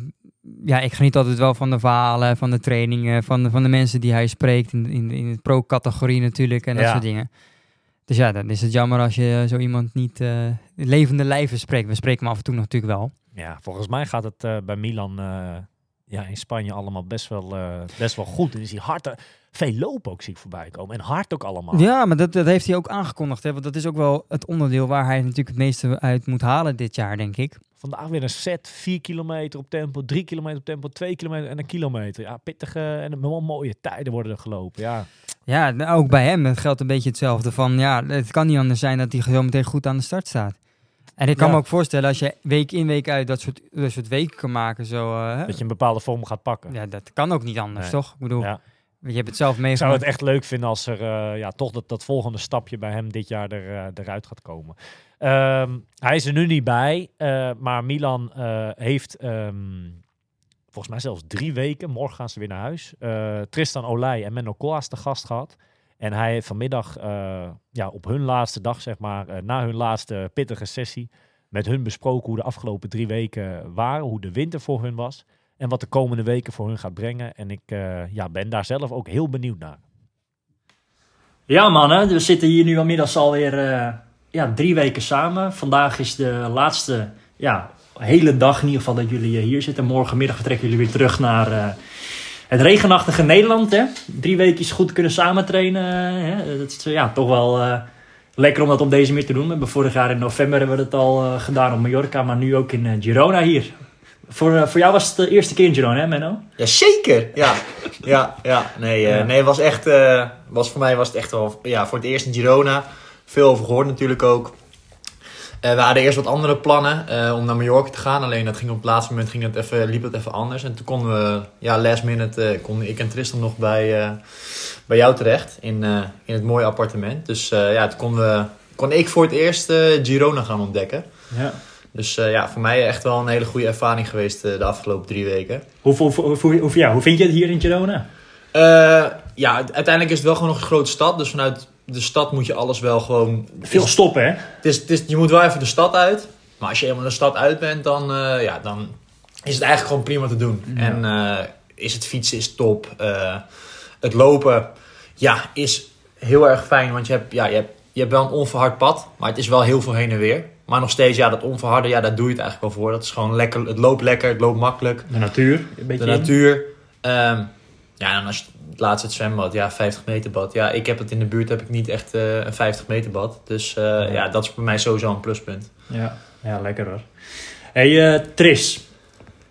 ja, ik geniet altijd wel van de verhalen, van de trainingen, van de, van de mensen die hij spreekt. In, in, in de pro-categorie natuurlijk en dat Ja. soort dingen. Dus ja, dan is het jammer als je zo iemand niet eh, levende lijven spreekt. We spreken hem af en toe natuurlijk wel. Ja, volgens mij gaat het eh, bij Milan ja, in Spanje allemaal best wel, eh, best wel goed. En is hij hard, veel lopen ook zie ik voorbij komen. En hard ook allemaal. Ja, maar dat, dat heeft hij ook aangekondigd. Hè? Want dat is ook wel het onderdeel waar hij natuurlijk het meeste uit moet halen dit jaar, denk ik. Vandaag weer een set, 4 kilometer op tempo, 3 kilometer op tempo, 2 kilometer en een kilometer. Ja, pittige en wel mooie tijden worden er gelopen. Ja, Ja, nou, ook bij hem geldt een beetje hetzelfde. Van ja, het kan niet anders zijn dat hij zo meteen goed aan de start staat. En ik kan Ja. me ook voorstellen als je week in week uit dat soort, dat soort weken kan maken. Zo, eh, dat je een bepaalde vorm gaat pakken. Ja, dat kan ook niet anders, Nee. toch? Ik bedoel, Ja. je hebt het zelf Ik zou meegemaakt. het echt leuk vinden als er eh, ja, toch dat, dat volgende stapje bij hem dit jaar er, eh, eruit gaat komen. Ehm, hij is er nu niet bij, maar Milan heeft ehm, volgens mij zelfs drie weken, morgen gaan ze weer naar huis, Tristan Olij en Menno Koolhaas te gast gehad. En hij heeft vanmiddag eh, ja, op hun laatste dag, zeg maar, eh, na hun laatste pittige sessie, met hun besproken hoe de afgelopen drie weken waren, hoe de winter voor hun was. En wat de komende weken voor hun gaat brengen. En ik eh, ja, ben daar zelf ook heel benieuwd naar. Ja, mannen, we zitten hier nu inmiddels alweer ja, drie weken samen. Vandaag is de laatste ja, hele dag in ieder geval dat jullie hier zitten. Morgenmiddag vertrekken jullie weer terug naar het regenachtige Nederland. Hè? Drie weken goed kunnen samen trainen. eh, Hè? Dat is eh, ja, toch wel eh, lekker om dat op deze manier te doen. We hebben vorig jaar in november hebben we het al gedaan op Mallorca, maar nu ook in Girona hier. Voor, voor jou was het de eerste keer in Girona, hè Menno? Ja, zeker. Ja, ja, ja. Nee, Ja. nee, was echt, was voor mij was het echt wel, ja, voor het eerst in Girona. Veel over gehoord natuurlijk ook. Eh, we hadden eerst wat andere plannen eh, om naar Mallorca te gaan. Alleen dat ging op het laatste moment ging het even, liep het even anders. En toen konden we, ja, last minute, eh, konden ik en Tristan nog bij, bij jou terecht. In, in het mooie appartement. Dus ja, toen konden we, kon ik voor het eerst Girona gaan ontdekken. Ja. Dus ja, voor mij echt wel een hele goede ervaring geweest de afgelopen drie weken. Hoe, hoe, hoe, hoe, hoe- ja, hoe vind je het hier in Girona? Ja, uiteindelijk is het wel gewoon nog een grote stad. Dus vanuit de stad moet je alles wel gewoon... Veel is- stoppen, hè? Het is, het is, je moet wel even de stad uit. Maar als je eenmaal de stad uit bent, dan, eh, ja, dan is het eigenlijk gewoon prima te doen. Ja. En eh, is het fietsen is top. Eh, het lopen ja, is heel erg fijn. Want je hebt, ja, je, hebt, je hebt wel een onverhard pad. Maar het is wel heel veel heen en weer. Maar nog steeds, ja, dat onverharde, ja, daar doe je het eigenlijk wel voor. Dat is gewoon lekker. Het loopt lekker, het loopt makkelijk. De natuur, een beetje. De natuur. Ehm, ja, en als je het laatste het zwembad, ja, 50 meter bad. Ja, ik heb het in de buurt, heb ik niet echt eh, een 50 meter bad. Dus eh, ja, dat is voor mij sowieso een pluspunt. Ja, ja lekker hoor. hey, eh, Tris.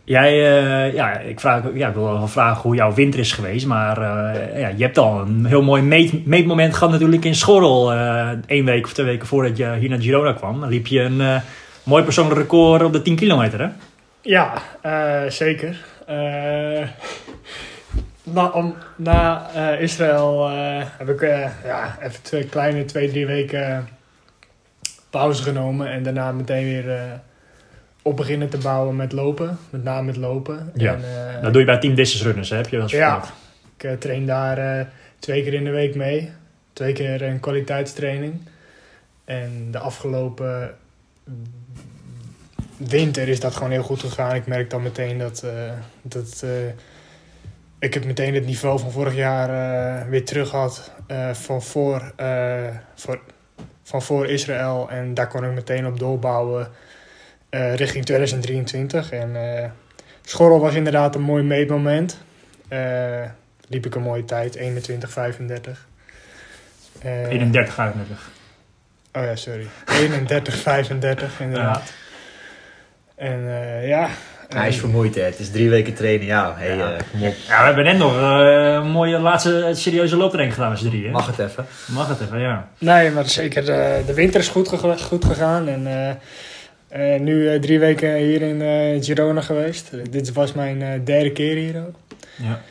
Jij, eh, ja, ik, vraag, ja, ik wil wel vragen hoe jouw winter is geweest. Maar eh, ja, je hebt al een heel mooi meet, meetmoment gehad natuurlijk in Schorrel. eh één week of twee weken voordat je hier naar Girona kwam. Dan liep je een eh, mooi persoonlijk record op de 10 kilometer, hè? Ja, eh, zeker. Eh, na om- na eh, Israël eh, heb ik eh, ja, even twee kleine twee, drie weken pauze genomen. En daarna meteen weer op beginnen te bouwen met lopen. Met name met lopen. Ja, En, Dat doe je bij Team Distance Runners, hè? heb je wel eens Ja. Ik train daar twee keer in de week mee. Twee keer een kwaliteitstraining. En de afgelopen winter is dat gewoon heel goed gegaan. Ik merk dan meteen dat, dat ik het meteen het niveau van vorig jaar eh, weer terug had eh, van, voor, eh, voor, van voor Israël. En daar kon ik meteen op doorbouwen richting 2023. En Schorrel was inderdaad een mooi meetmoment. Liep ik een mooie tijd, 21, 35. Eh, 31, 35. Oh ja, sorry. 31, 35 inderdaad. En eh, ja. Hij is en- vermoeid, hè. Het is drie weken trainen. Ja, hey, Ja. eh, kom op. Ja, we hebben net nog eh, een mooie laatste serieuze looptraining gedaan met z'n drieën. Mag het even. Mag het even, ja. Nee, maar zeker de, de winter is goed, goed gegaan. En eh, eh, nu eh, drie weken hier in eh, Girona geweest. Eh, dit was mijn eh, derde keer hier ook. ja.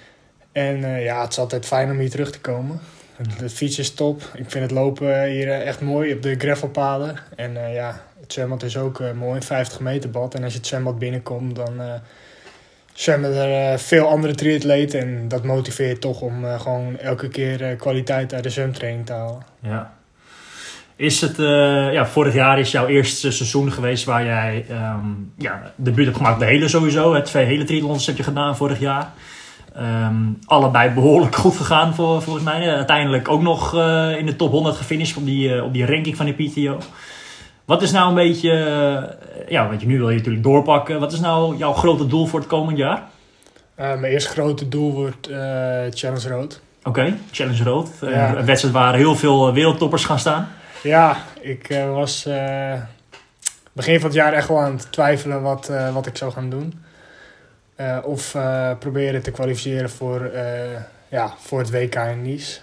En eh, ja, het is altijd fijn om hier terug te komen. Het, het fietsen is top. Ik vind het lopen hier eh, echt mooi op de gravelpaden. En eh, ja, het zwembad is ook eh, mooi, een 50 meter bad. En als je het zwembad binnenkomt, dan eh, zwemmen er eh, veel andere triatleten. En dat motiveert toch om gewoon elke keer kwaliteit uit de zwemtraining te halen. Ja. Is het, ja, vorig jaar is jouw eerste seizoen geweest waar jij ehm ja, debuut hebt gemaakt. De hele sowieso. hè. Twee hele triathlons heb je gedaan vorig jaar. Ehm, allebei behoorlijk goed gegaan volgens mij. Uiteindelijk ook nog in de top 100 gefinished op die, op die ranking van de PTO. Wat is nou een beetje, eh, ja, want je nu wil je natuurlijk doorpakken. Wat is nou jouw grote doel voor het komend jaar? Eh, mijn eerste grote doel wordt eh, Challenge Road. Oké, Challenge Road. Ja. Een wedstrijd waar heel veel wereldtoppers gaan staan. Ja, ik was begin van het jaar echt wel aan het twijfelen wat, wat ik zou gaan doen. Of proberen te kwalificeren voor, ja, voor het WK in Nice.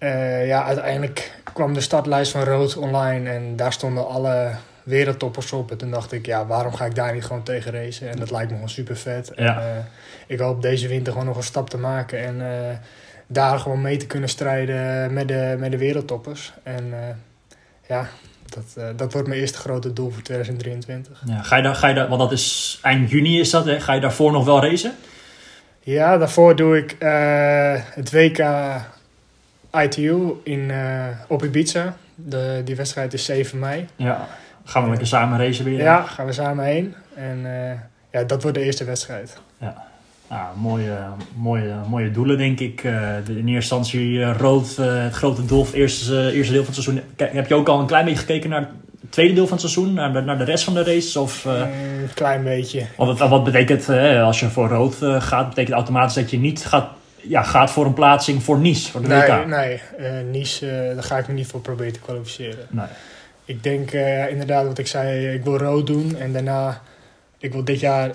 Eh, ja, uiteindelijk kwam de startlijst van Rood online en daar stonden alle wereldtoppers op. En toen dacht ik, ja, waarom ga ik daar niet gewoon tegen racen? En dat lijkt me gewoon super vet. Ja. En, eh, ik hoop deze winter gewoon nog een stap te maken en eh, daar gewoon mee te kunnen strijden met de, met de wereldtoppers. En eh, ja, dat, dat wordt mijn eerste grote doel voor 2023. Ja, ga je daar, ga je daar, want dat is eind juni is dat, hè? Ga je daarvoor nog wel racen? Ja, daarvoor doe ik het WK ITU in, eh, op Ibiza. De, die wedstrijd is 7 mei. Ja. Gaan we lekker samen racen weer? Ja, gaan we samen heen. En eh, ja, dat wordt de eerste wedstrijd. Ah, mooie, mooie, mooie doelen, denk ik. Eh, de- in eerste instantie rood, het grote doel, het eerste, eerste deel van het seizoen. Kijk, heb je ook al een klein beetje gekeken naar het tweede deel van het seizoen? Naar de, naar de rest van de races? Of, eh, Een klein beetje. wat, wat betekent, als je voor rood gaat, betekent automatisch dat je niet gaat, ja, gaat voor een plaatsing voor Nice, voor de Nee, WK? nee Nice, eh, daar ga ik me niet voor proberen te kwalificeren. Nee. Ik denk eh, inderdaad wat ik zei, ik wil rood doen. En daarna, ik wil dit jaar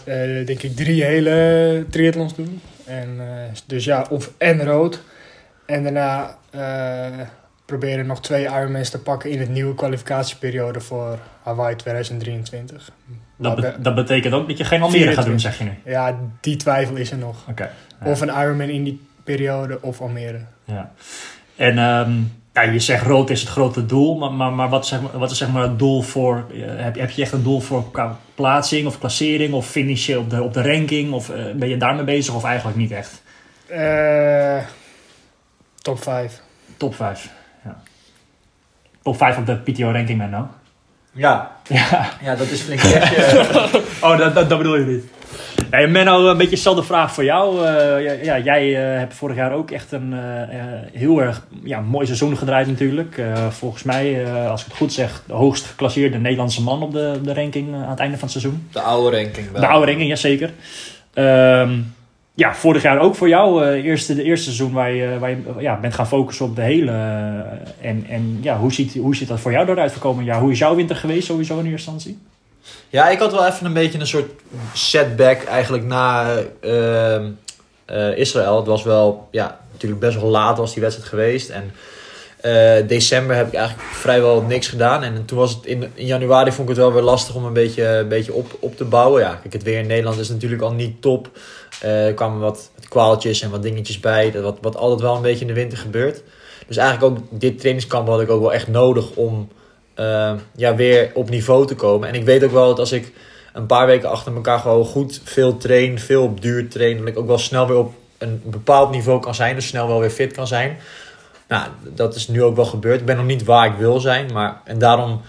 denk ik drie hele triathlons doen. En, dus ja, of en rood. En daarna proberen nog twee Ironmans te pakken in het nieuwe kwalificatieperiode voor Hawaii 2023. Dat, be- dat betekent ook dat je geen Almere gaat doen, 24. zeg je nu? Ja, die twijfel is er nog. Oké. Of een Ironman in die periode of Almere. Ja. En ehm, ja, je zegt rood is het grote doel, maar, maar, maar wat, is zeg maar wat is zeg maar het doel voor... eh, heb, heb je echt een doel voor qua plaatsing of klassering of finish je op de, op de ranking? Of eh, ben je daarmee bezig of eigenlijk niet echt? Eh, top 5. Top 5. Ja. Top 5 op de PTO-ranking, Menno. Ja, Ja. ja, dat is flink echt. Oh, dat, dat, dat bedoel je niet. Hey, Menno, een beetje dezelfde vraag voor jou. Eh, ja, ja, jij eh, hebt vorig jaar ook echt een eh, heel erg ja, mooi seizoen gedraaid natuurlijk. Volgens mij, als ik het goed zeg, de hoogst geclasseerde Nederlandse man op de, de ranking aan het einde van het seizoen. De oude ranking wel. De oude ranking, jazeker. Ehm ja, vorig jaar ook voor jou. eerste, de eerste seizoen waar je, waar je ja, bent gaan focussen op de hele. en en ja, hoe ziet, hoe ziet dat voor jou eruit voor komend jaar? Hoe is jouw winter geweest sowieso in eerste instantie? Ja, ik had wel even een beetje een soort setback eigenlijk na ehm, eh, Israël. Het was wel, ja, natuurlijk best wel laat was die wedstrijd geweest. En eh, december heb ik eigenlijk vrijwel niks gedaan. En toen was het in, in januari vond ik het wel weer lastig om een beetje, een beetje op, op te bouwen. Ja, kijk, het weer in Nederland is natuurlijk al niet top. Eh, er kwamen wat kwaaltjes en wat dingetjes bij. Wat, wat altijd wel een beetje in de winter gebeurt. Dus eigenlijk ook dit trainingskamp had ik ook wel echt nodig om eh, ja, weer op niveau te komen. En ik weet ook wel dat als ik een paar weken achter elkaar gewoon goed veel train, veel op duur train, dat ik ook wel snel weer op een bepaald niveau kan zijn. Dus snel wel weer fit kan zijn. Nou, dat is nu ook wel gebeurd. Ik ben nog niet waar ik wil zijn. Maar, en daarom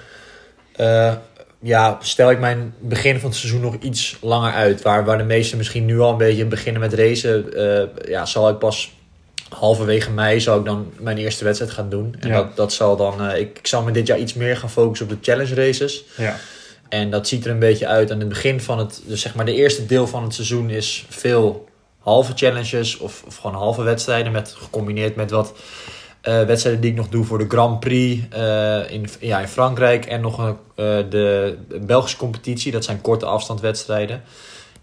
eh, ja, stel ik mijn begin van het seizoen nog iets langer uit. Waar, waar de meesten misschien nu al een beetje beginnen met racen. eh, ja, zal ik pas halverwege mei zou ik dan mijn eerste wedstrijd gaan doen. En Ja. dat, dat zal dan, eh, ik, ik zal me dit jaar iets meer gaan focussen op de challenge races. Ja. En dat ziet er een beetje uit aan het begin van het, dus zeg maar de eerste deel van het seizoen is veel halve challenges of, of gewoon halve wedstrijden met, gecombineerd met wat eh, wedstrijden die ik nog doe voor de Grand Prix eh, in, ja, in Frankrijk en nog een, de Belgische competitie. Dat zijn korte afstandwedstrijden.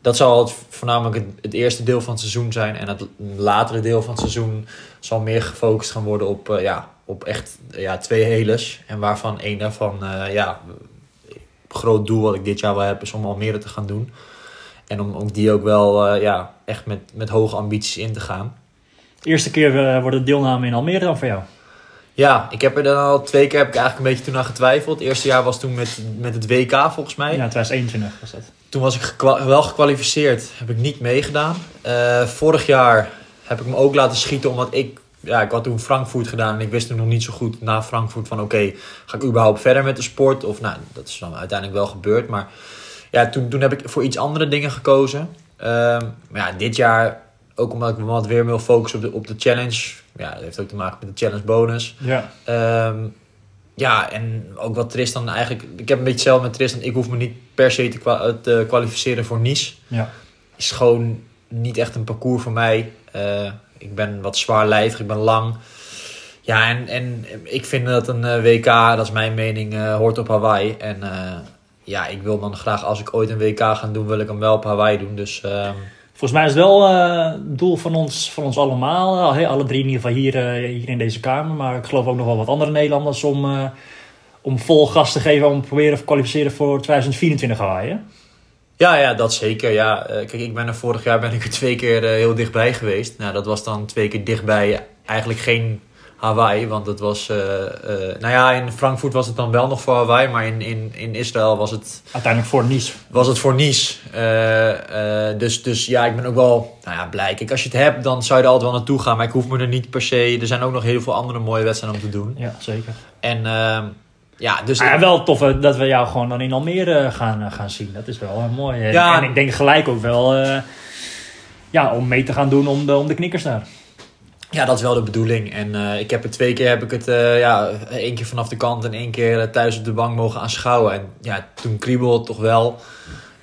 Dat zal het, voornamelijk het, het eerste deel van het seizoen zijn. En het latere deel van het seizoen zal meer gefocust gaan worden op, eh, ja, op echt ja, twee heles. En waarvan één daarvan, eh, ja, groot doel wat ik dit jaar wel heb, is om Almere te gaan doen. En om, om die ook wel eh, ja, echt met, met hoge ambities in te gaan. Eerste keer wordt de deelname in Almere dan voor jou. Ja, ik heb er dan al twee keer heb ik eigenlijk een beetje toen aan getwijfeld. Het eerste jaar was toen met, met het WK volgens mij. Ja, 2021 was dat. Toen was ik wel gekwalificeerd, heb ik niet meegedaan. Eh, vorig jaar heb ik me ook laten schieten omdat ik... Ja, ik had toen Frankfurt gedaan en ik wist toen nog niet zo goed na Frankfurt van... Oké, ga ik überhaupt verder met de sport? Of nou, dat is dan uiteindelijk wel gebeurd. Maar ja, toen, toen heb ik voor iets andere dingen gekozen. Ehm, maar ja, dit jaar, ook omdat ik me wat weer wil focussen op de, op de challenge. Ja, dat heeft ook te maken met de challenge bonus. Ja. Ehm, ja, en ook wat Tristan eigenlijk... Ik heb een beetje hetzelfde met Tristan. Ik hoef me niet per se te, kwa- te kwalificeren voor Nice. Ja. Is gewoon niet echt een parcours voor mij. Eh, ik ben wat zwaarlijvig, ik ben lang. Ja, en, en ik vind dat een eh, WK, dat is mijn mening, eh, hoort op Hawaii. En ja, ik wil dan graag, als ik ooit een WK ga doen, wil ik hem wel op Hawaii doen. Dus ehm, Volgens mij is het wel eh, het doel van ons, van ons allemaal. eh, alle drie in ieder geval hier, eh, hier in deze kamer. Maar ik geloof ook nog wel wat andere Nederlanders om, om vol gas te geven. Om te proberen te kwalificeren voor 2024 Hawaii. Ja, ja, dat zeker. Ja, kijk, ik ben er vorig jaar ben ik er twee keer heel dichtbij geweest. Nou, dat was dan twee keer dichtbij. Eigenlijk geen Hawaii, want het was... eh, eh, nou ja, in Frankfurt was het dan wel nog voor Hawaii, maar in, in, in Israël was het, Uiteindelijk voor Nice. was het voor Nice. Eh, dus, dus ja, ik ben ook wel nou ja, blij. Kijk, als je het hebt, dan zou je er altijd wel naartoe gaan. Maar ik hoef me er niet per se... Er zijn ook nog heel veel andere mooie wedstrijden om te doen. Ja, zeker. En ehm, ja, dus... Ah, ja, wel tof dat we jou gewoon dan in Almere gaan, gaan zien. Dat is wel mooi. En, Ja. en ik denk gelijk ook wel ja, om mee te gaan doen om de, om de knikkers daar. Ja, dat is wel de bedoeling. En eh, ik heb er twee keer heb ik het eh, ja, één keer vanaf de kant en één keer eh, thuis op de bank mogen aanschouwen. En ja, toen kriebelde het toch wel.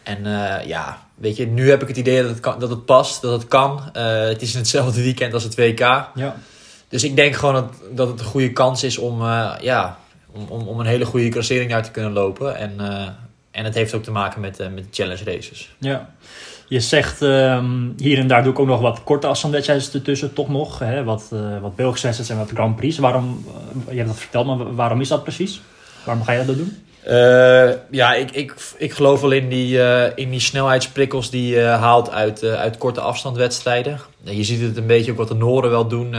En ja, weet je, nu heb ik het idee dat het, kan, dat het past, dat het kan. Het is in hetzelfde weekend als het WK. Ja. Dus ik denk gewoon dat, dat het een goede kans is om, ja, om, om, om een hele goede klassering daar te kunnen lopen. En, en het heeft ook te maken met, met de challenge races. Ja. Je zegt ehm, hier en daar doe ik ook nog wat korte afstandwedstrijden ertussen, toch nog. Hè? Wat, eh wat Belgische wedstrijden en wat Grand Prix. Waarom, eh, je hebt dat verteld, maar waarom is dat precies? Waarom ga je dat doen? Eh, ja, ik, ik, ik geloof wel in die, in die snelheidsprikkels die je haalt uit, eh, uit korte afstandwedstrijden. Je ziet het een beetje ook wat de Noren wel doen.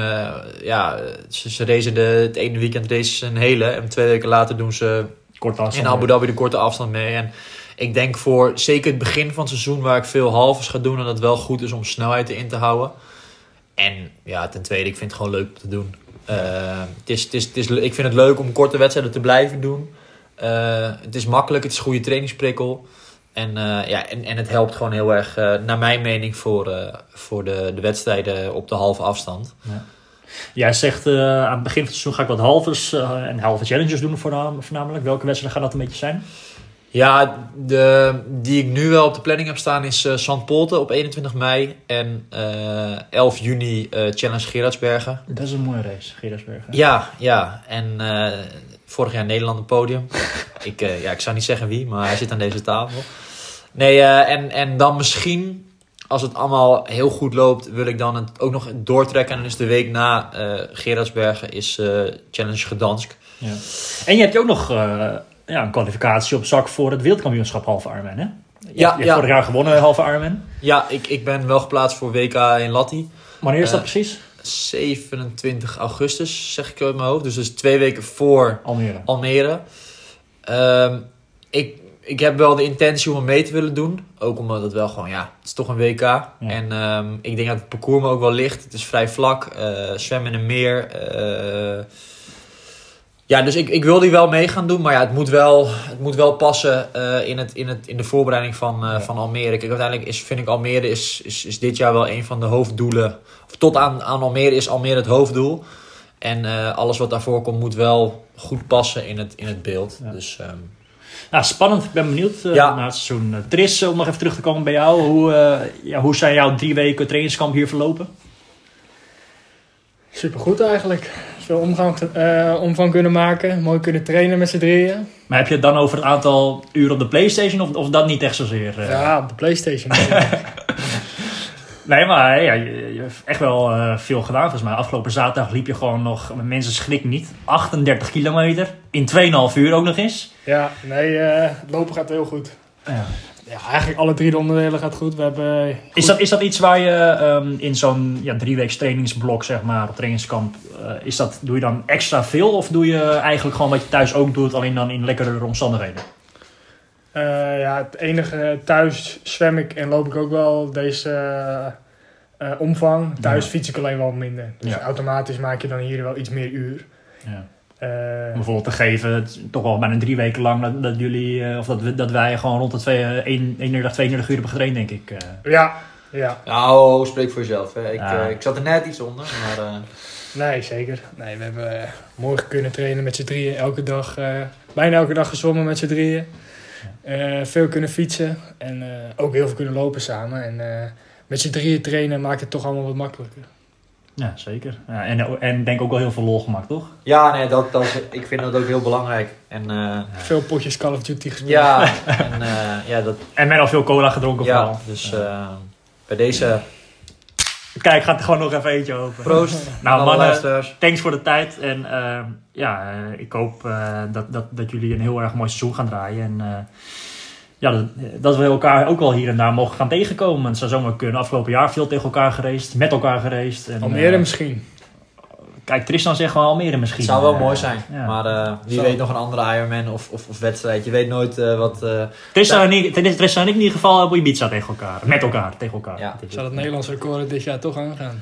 Ja, ze, ze racen de, het ene weekend racen ze een hele. En twee weken later doen ze Korte afstand. in Abu Dhabi de korte afstand mee. En ik denk voor zeker het begin van het seizoen waar ik veel halves ga doen... dat het wel goed is om snelheid in te houden. En ja, ten tweede, ik vind het gewoon leuk om te doen. Eh, het is, het is, het is, ik vind het leuk om korte wedstrijden te blijven doen. Eh, het is makkelijk, het is een goede trainingsprikkel. En, eh, ja, en, en het helpt gewoon heel erg, naar mijn mening, voor, voor de, de wedstrijden op de halve afstand. Jij zegt aan het begin van het seizoen ga ik wat halves en halve challenges doen voornam- voornamelijk. Welke wedstrijden gaan dat een beetje zijn? Ja, de, die ik nu wel op de planning heb staan is eh St. Polten op 21 mei en eh 11 juni eh, Challenge Gerardsbergen. Dat is een mooie race, Gerardsbergen. Ja, ja. En eh, vorig jaar Nederland een podium. ik, eh, ja, ik zou niet zeggen wie, maar hij zit aan deze tafel. Nee, eh, en, en dan misschien, als het allemaal heel goed loopt, wil ik dan het ook nog doortrekken. En dus de week na eh Gerardsbergen is eh, Challenge Gdansk. Ja. En je hebt ook nog eh, ja, een kwalificatie op zak voor het wereldkampioenschap halve Ironman, hè? Je, Ja, je hebt ja. vorig jaar gewonnen halve Ironman. Ja, ik, ik ben wel geplaatst voor WK in Latti. Wanneer is dat Eh, precies? 27 augustus, zeg ik uit mijn hoofd. Dus dat is twee weken voor Almere. Almere. Ehm, ik, ik heb wel de intentie om er mee te willen doen. Ook omdat het wel gewoon, ja, het is toch een WK. En ehm, ik denk dat het parcours me ook wel ligt. Het is vrij vlak. eh zwemmen in een meer. eh, Ja, dus ik, ik wil die wel mee gaan doen. Maar ja, het moet wel, het moet wel passen eh, in, het, in, het, in de voorbereiding van, eh, van Almere. Kijk, uiteindelijk is, vind ik Almere is, is, is dit jaar wel een van de hoofddoelen. Of tot aan, aan Almere is Almere het hoofddoel. En eh, alles wat daarvoor komt moet wel goed passen in het, in het beeld. Ja. Dus ehm, Nou, spannend. Ik ben benieuwd eh, Ja. naar het seizoen. Tris, om nog even terug te komen bij jou. Hoe, eh, ja, hoe zijn jouw drie weken trainingskamp hier verlopen? Supergoed eigenlijk. Veel omgang, eh, omvang kunnen maken. Mooi kunnen trainen met z'n drieën. Maar heb je het dan over het aantal uren op de Playstation of, of dat niet echt zozeer? eh? Ja, op de Playstation. Nee, maar eh, ja, je, je hebt echt wel veel gedaan volgens mij. Afgelopen zaterdag liep je gewoon nog, mensen schrik niet, 38 kilometer. In 2,5 uur ook nog eens. ja, nee, lopen gaat heel goed. Ja. Ja, eigenlijk alle drie de onderdelen gaat goed. We hebben Is, dat, is dat iets waar je ehm, in zo'n ja, drieweeks trainingsblok, zeg maar, op trainingskamp, eh, is dat, doe je dan extra veel? Of doe je eigenlijk gewoon wat je thuis ook doet, alleen dan in lekkerdere omstandigheden? Eh, ja, het enige thuis zwem ik en loop ik ook wel deze eh, omvang. Thuis Ja. fiets ik alleen wel minder. Dus Ja. automatisch maak je dan hier wel iets meer uur. Ja. Eh, Om bijvoorbeeld te geven, toch wel bijna drie weken lang dat, dat jullie, eh, of dat, we, dat wij gewoon rond de twee, eh, 1, 31, 32 uur hebben getraind, denk ik. eh. ja, ja, nou, spreek voor jezelf. Hè. Ik, Ja. eh, ik zat er net iets onder. Maar eh, nee, zeker. Nee, we hebben eh, morgen kunnen trainen met z'n drieën. Elke dag, eh, bijna elke dag gezwommen met z'n drieën. Eh, veel kunnen fietsen en eh, ook heel veel kunnen lopen samen. En eh, met z'n drieën trainen maakt het toch allemaal wat makkelijker. Ja, zeker. Ja, en, en denk ook wel heel veel lol gemaakt, toch? ja, nee, dat, dat, is- ik vind dat ook heel belangrijk. En eh, Veel potjes Call of Duty gespeeld. ja, en, eh, ja, dat, En men al veel cola gedronken ja, vooral. dus eh, bij deze Kijk, gaat er gewoon nog even eentje open. proost. Nou, alle mannen, luisteraars. Thanks voor de tijd. En ja, ik hoop eh, dat, dat, dat jullie een heel erg mooi seizoen gaan draaien. En eh, ja, dat, dat we elkaar ook wel hier en daar mogen gaan tegenkomen. Het zou zomaar kunnen. Afgelopen jaar veel tegen elkaar gereisd, met elkaar gereisd. En, Almere eh, misschien. Kijk, Tristan zegt wel Almere misschien. Het zou wel Eh, mooi zijn. ja. Maar eh, wie Zo. weet nog een andere Ironman of, of, of wedstrijd. Je weet nooit eh, wat... eh, Tristan, en ik, Tristan en ik in ieder geval op Ibiza tegen elkaar. Met elkaar, tegen elkaar. Ja. Zou het Nederlands record dit jaar toch aangaan?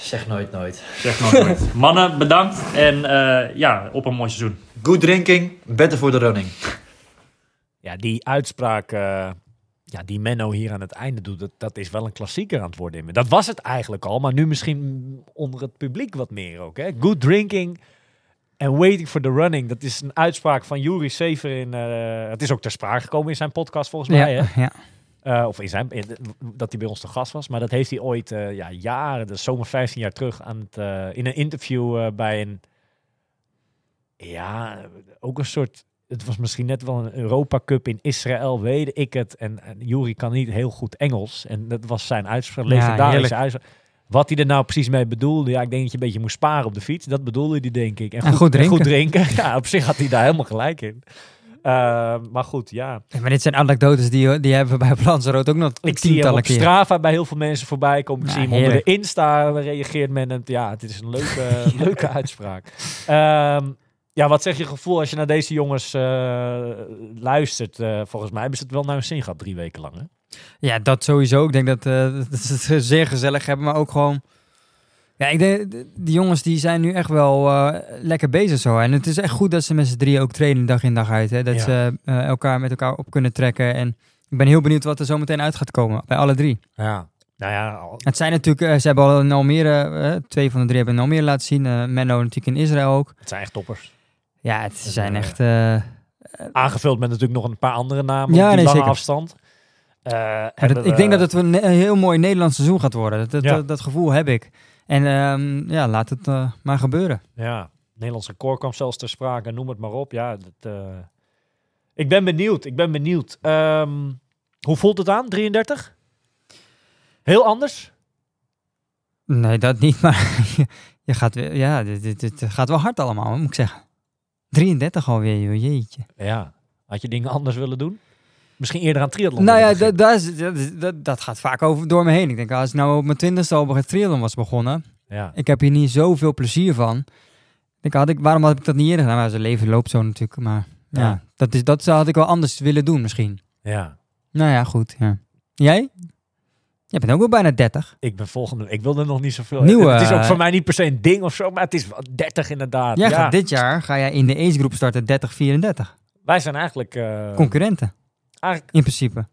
zeg nooit nooit. Zeg maar nooit. Mannen, bedankt. En eh, ja, op een mooi seizoen. Good drinking, better for the running. Ja, die uitspraak eh, ja, die Menno hier aan het einde doet, dat, dat is wel een klassieker aan het worden. in me. Dat was het eigenlijk al, maar nu misschien onder het publiek wat meer ook. Hè? Good drinking and waiting for the running. Dat is een uitspraak van Juri Sever in... eh, het is ook ter sprake gekomen in zijn podcast volgens mij. Hè? Ja. Eh, of in zijn, in- dat hij bij ons te gast was. Maar dat heeft hij ooit ja, jaren, is zomaar 15 jaar terug, aan het, in een interview bij een. Ja, ook een soort. Het was misschien net wel een Europa Cup in Israël, weet ik het. En, en Jury kan niet heel goed Engels. En dat was zijn uitspraak, Ja, legendarische heerlijk. uitspraak. Wat hij er nou precies mee bedoelde, ja, ik denk dat je een beetje moest sparen op de fiets. Dat bedoelde hij, denk ik. En goed drinken. drinken. Ja, op zich had hij daar helemaal gelijk in. Eh, maar goed, ja. Ja, Maar dit zijn anekdotes die, die hebben we bij Lanzarote ook nog Ik zie hem op keer. Strava bij heel veel mensen voorbij komen. Ik Ja, zie hem onder de. Insta reageert men. En, ja, het is een leuke, leuke uitspraak. Ehm, ja, wat zeg je gevoel als je naar deze jongens eh, luistert? Eh, volgens mij hebben ze het wel naar hun zin gehad drie weken lang. Hè? Ja, dat sowieso. Ik denk dat, eh, dat ze het zeer gezellig hebben, maar ook gewoon... Ja, ik denk, de- die jongens die zijn nu echt wel lekker bezig zo. En het is echt goed dat ze met z'n drieën ook trainen dag in dag uit. Hè? Dat Ja. ze elkaar met elkaar op kunnen trekken. En ik ben heel benieuwd wat er zo meteen uit gaat komen bij alle drie. Ja. Nou ja, al- Het zijn natuurlijk, ze hebben al in Almere, twee van de drie hebben in Almere laten zien. Menno natuurlijk in Israël ook. het zijn echt toppers. Ja, het zijn eh, echt... eh, Aangevuld met natuurlijk nog een paar andere namen Ja, op die nee, lange afstand. Eh, ik denk dat het een, een heel mooi Nederlands seizoen gaat worden. Dat, dat, Ja. dat, dat gevoel heb ik. En ehm, ja, laat het eh, maar gebeuren. Ja, Nederlands record kwam zelfs ter sprake, noem het maar op. Ja, dat, eh, ik ben benieuwd. Ik ben benieuwd. Ehm, hoe voelt het aan, 33? Heel anders? Nee, dat niet, maar je gaat weer, ja, dit, dit, dit gaat wel hard allemaal, moet ik zeggen. 33 alweer, joh, jeetje. Ja. Had je dingen anders willen doen? Misschien eerder aan triathlon Nou ja, dat, dat, gaat vaak over door me heen. Ik denk, als ik nou op mijn twintigste al bij het triathlon was begonnen, beginnen. ik heb hier niet zoveel plezier van. Ik had ik, waarom had ik dat niet eerder gedaan? Maar zijn leven loopt zo natuurlijk, maar ja, Ja. Dat, is, dat had ik wel anders willen doen misschien. Ja. ja. Nou ja, goed, ja. Jij? Je bent ook wel bijna 30. Ik ben volgende. Ik wilde nog niet zoveel. Nieuwe, het is ook eh, voor mij niet per se een ding of zo, maar het is wel 30 inderdaad. Jij ja. gaat dit jaar ga jij in de age groep starten 30-34. Wij zijn eigenlijk, eh, Concurrenten, eigenlijk. in principe.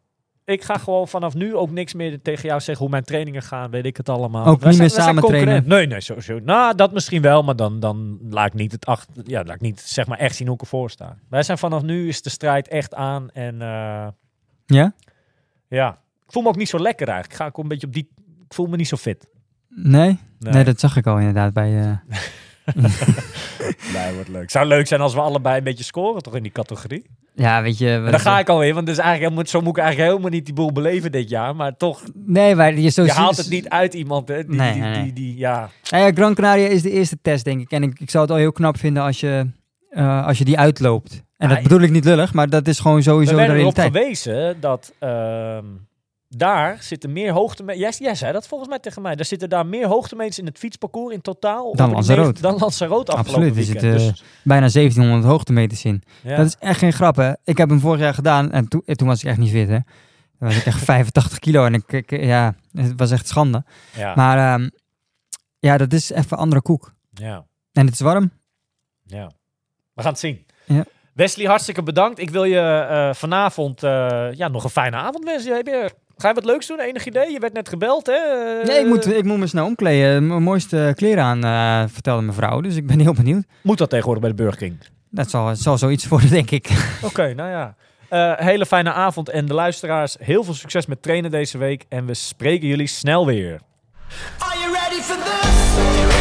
Ik ga gewoon vanaf nu ook niks meer tegen jou zeggen hoe mijn trainingen gaan. Weet ik het allemaal. Ook Wij niet zijn- meer samen concurrent. Nee, nee, sowieso. Nou, dat misschien wel, maar dan, dan laat ik niet het achter. Ja, laat ik niet zeg maar echt zien hoe ik ervoor sta. Wij zijn vanaf nu is de strijd echt aan en eh, Ja? ja, ik voel me ook niet zo lekker eigenlijk. Ik ga ook een beetje op die. Ik voel me niet zo fit. Nee? Nee, Nee, dat zag ik al inderdaad bij... eh, nee wordt leuk. Zou leuk zijn als we allebei een beetje scoren toch in die categorie. ja, weet je... Daar ga ik alweer, want dus eigenlijk helemaal, zo moet ik eigenlijk helemaal niet die boel beleven dit jaar. Maar toch, Nee, maar je, zo je haalt het niet uit iemand. Hè, die, Nee, die, nee, die, nee. die- ja. Nou ja, Gran Canaria is de eerste test, denk ik. En ik, ik zou het al heel knap vinden als je, eh, als je die uitloopt. En dat Ja, bedoel ik niet lullig, maar dat is gewoon sowieso We de werden erop realiteit. gewezen dat ehm, daar zitten meer hoogtemeters. Jij, jij zei dat volgens mij tegen mij. Er zitten daar meer hoogtemeters in het fietsparcours in totaal. Dan Lanzarote. Dan Lanzarote afgelopen Absoluut, er weekend. zitten Dus, Bijna 1700 hoogtemeters in. ja. Dat is echt geen grap, hè. Ik heb hem vorig jaar gedaan en toen, en toen was ik echt niet fit, hè. Was ik echt 85 kilo en ik, ik- ja, het was echt schande. ja. Maar ehm, ja, dat is even andere koek. ja. En het is warm. Ja. We gaan het zien. Ja. Wesley, hartstikke bedankt. Ik wil je eh, vanavond eh, ja, nog een fijne avond wensen. Heb je, ga je wat leuks doen? Enig idee? Je werd net gebeld, hè? Eh, Nee, ik moet, ik moet me snel omkleden. Mijn mooiste kleren aan, eh, vertelde mijn vrouw. Dus ik ben heel benieuwd. Moet dat tegenwoordig bij de Burger King? Dat zal, zal zoiets worden, denk ik. Oké, nou ja. Eh, hele fijne avond. En de luisteraars, heel veel succes met trainen deze week. En we spreken jullie snel weer. Are you ready for this? Are you ready for this?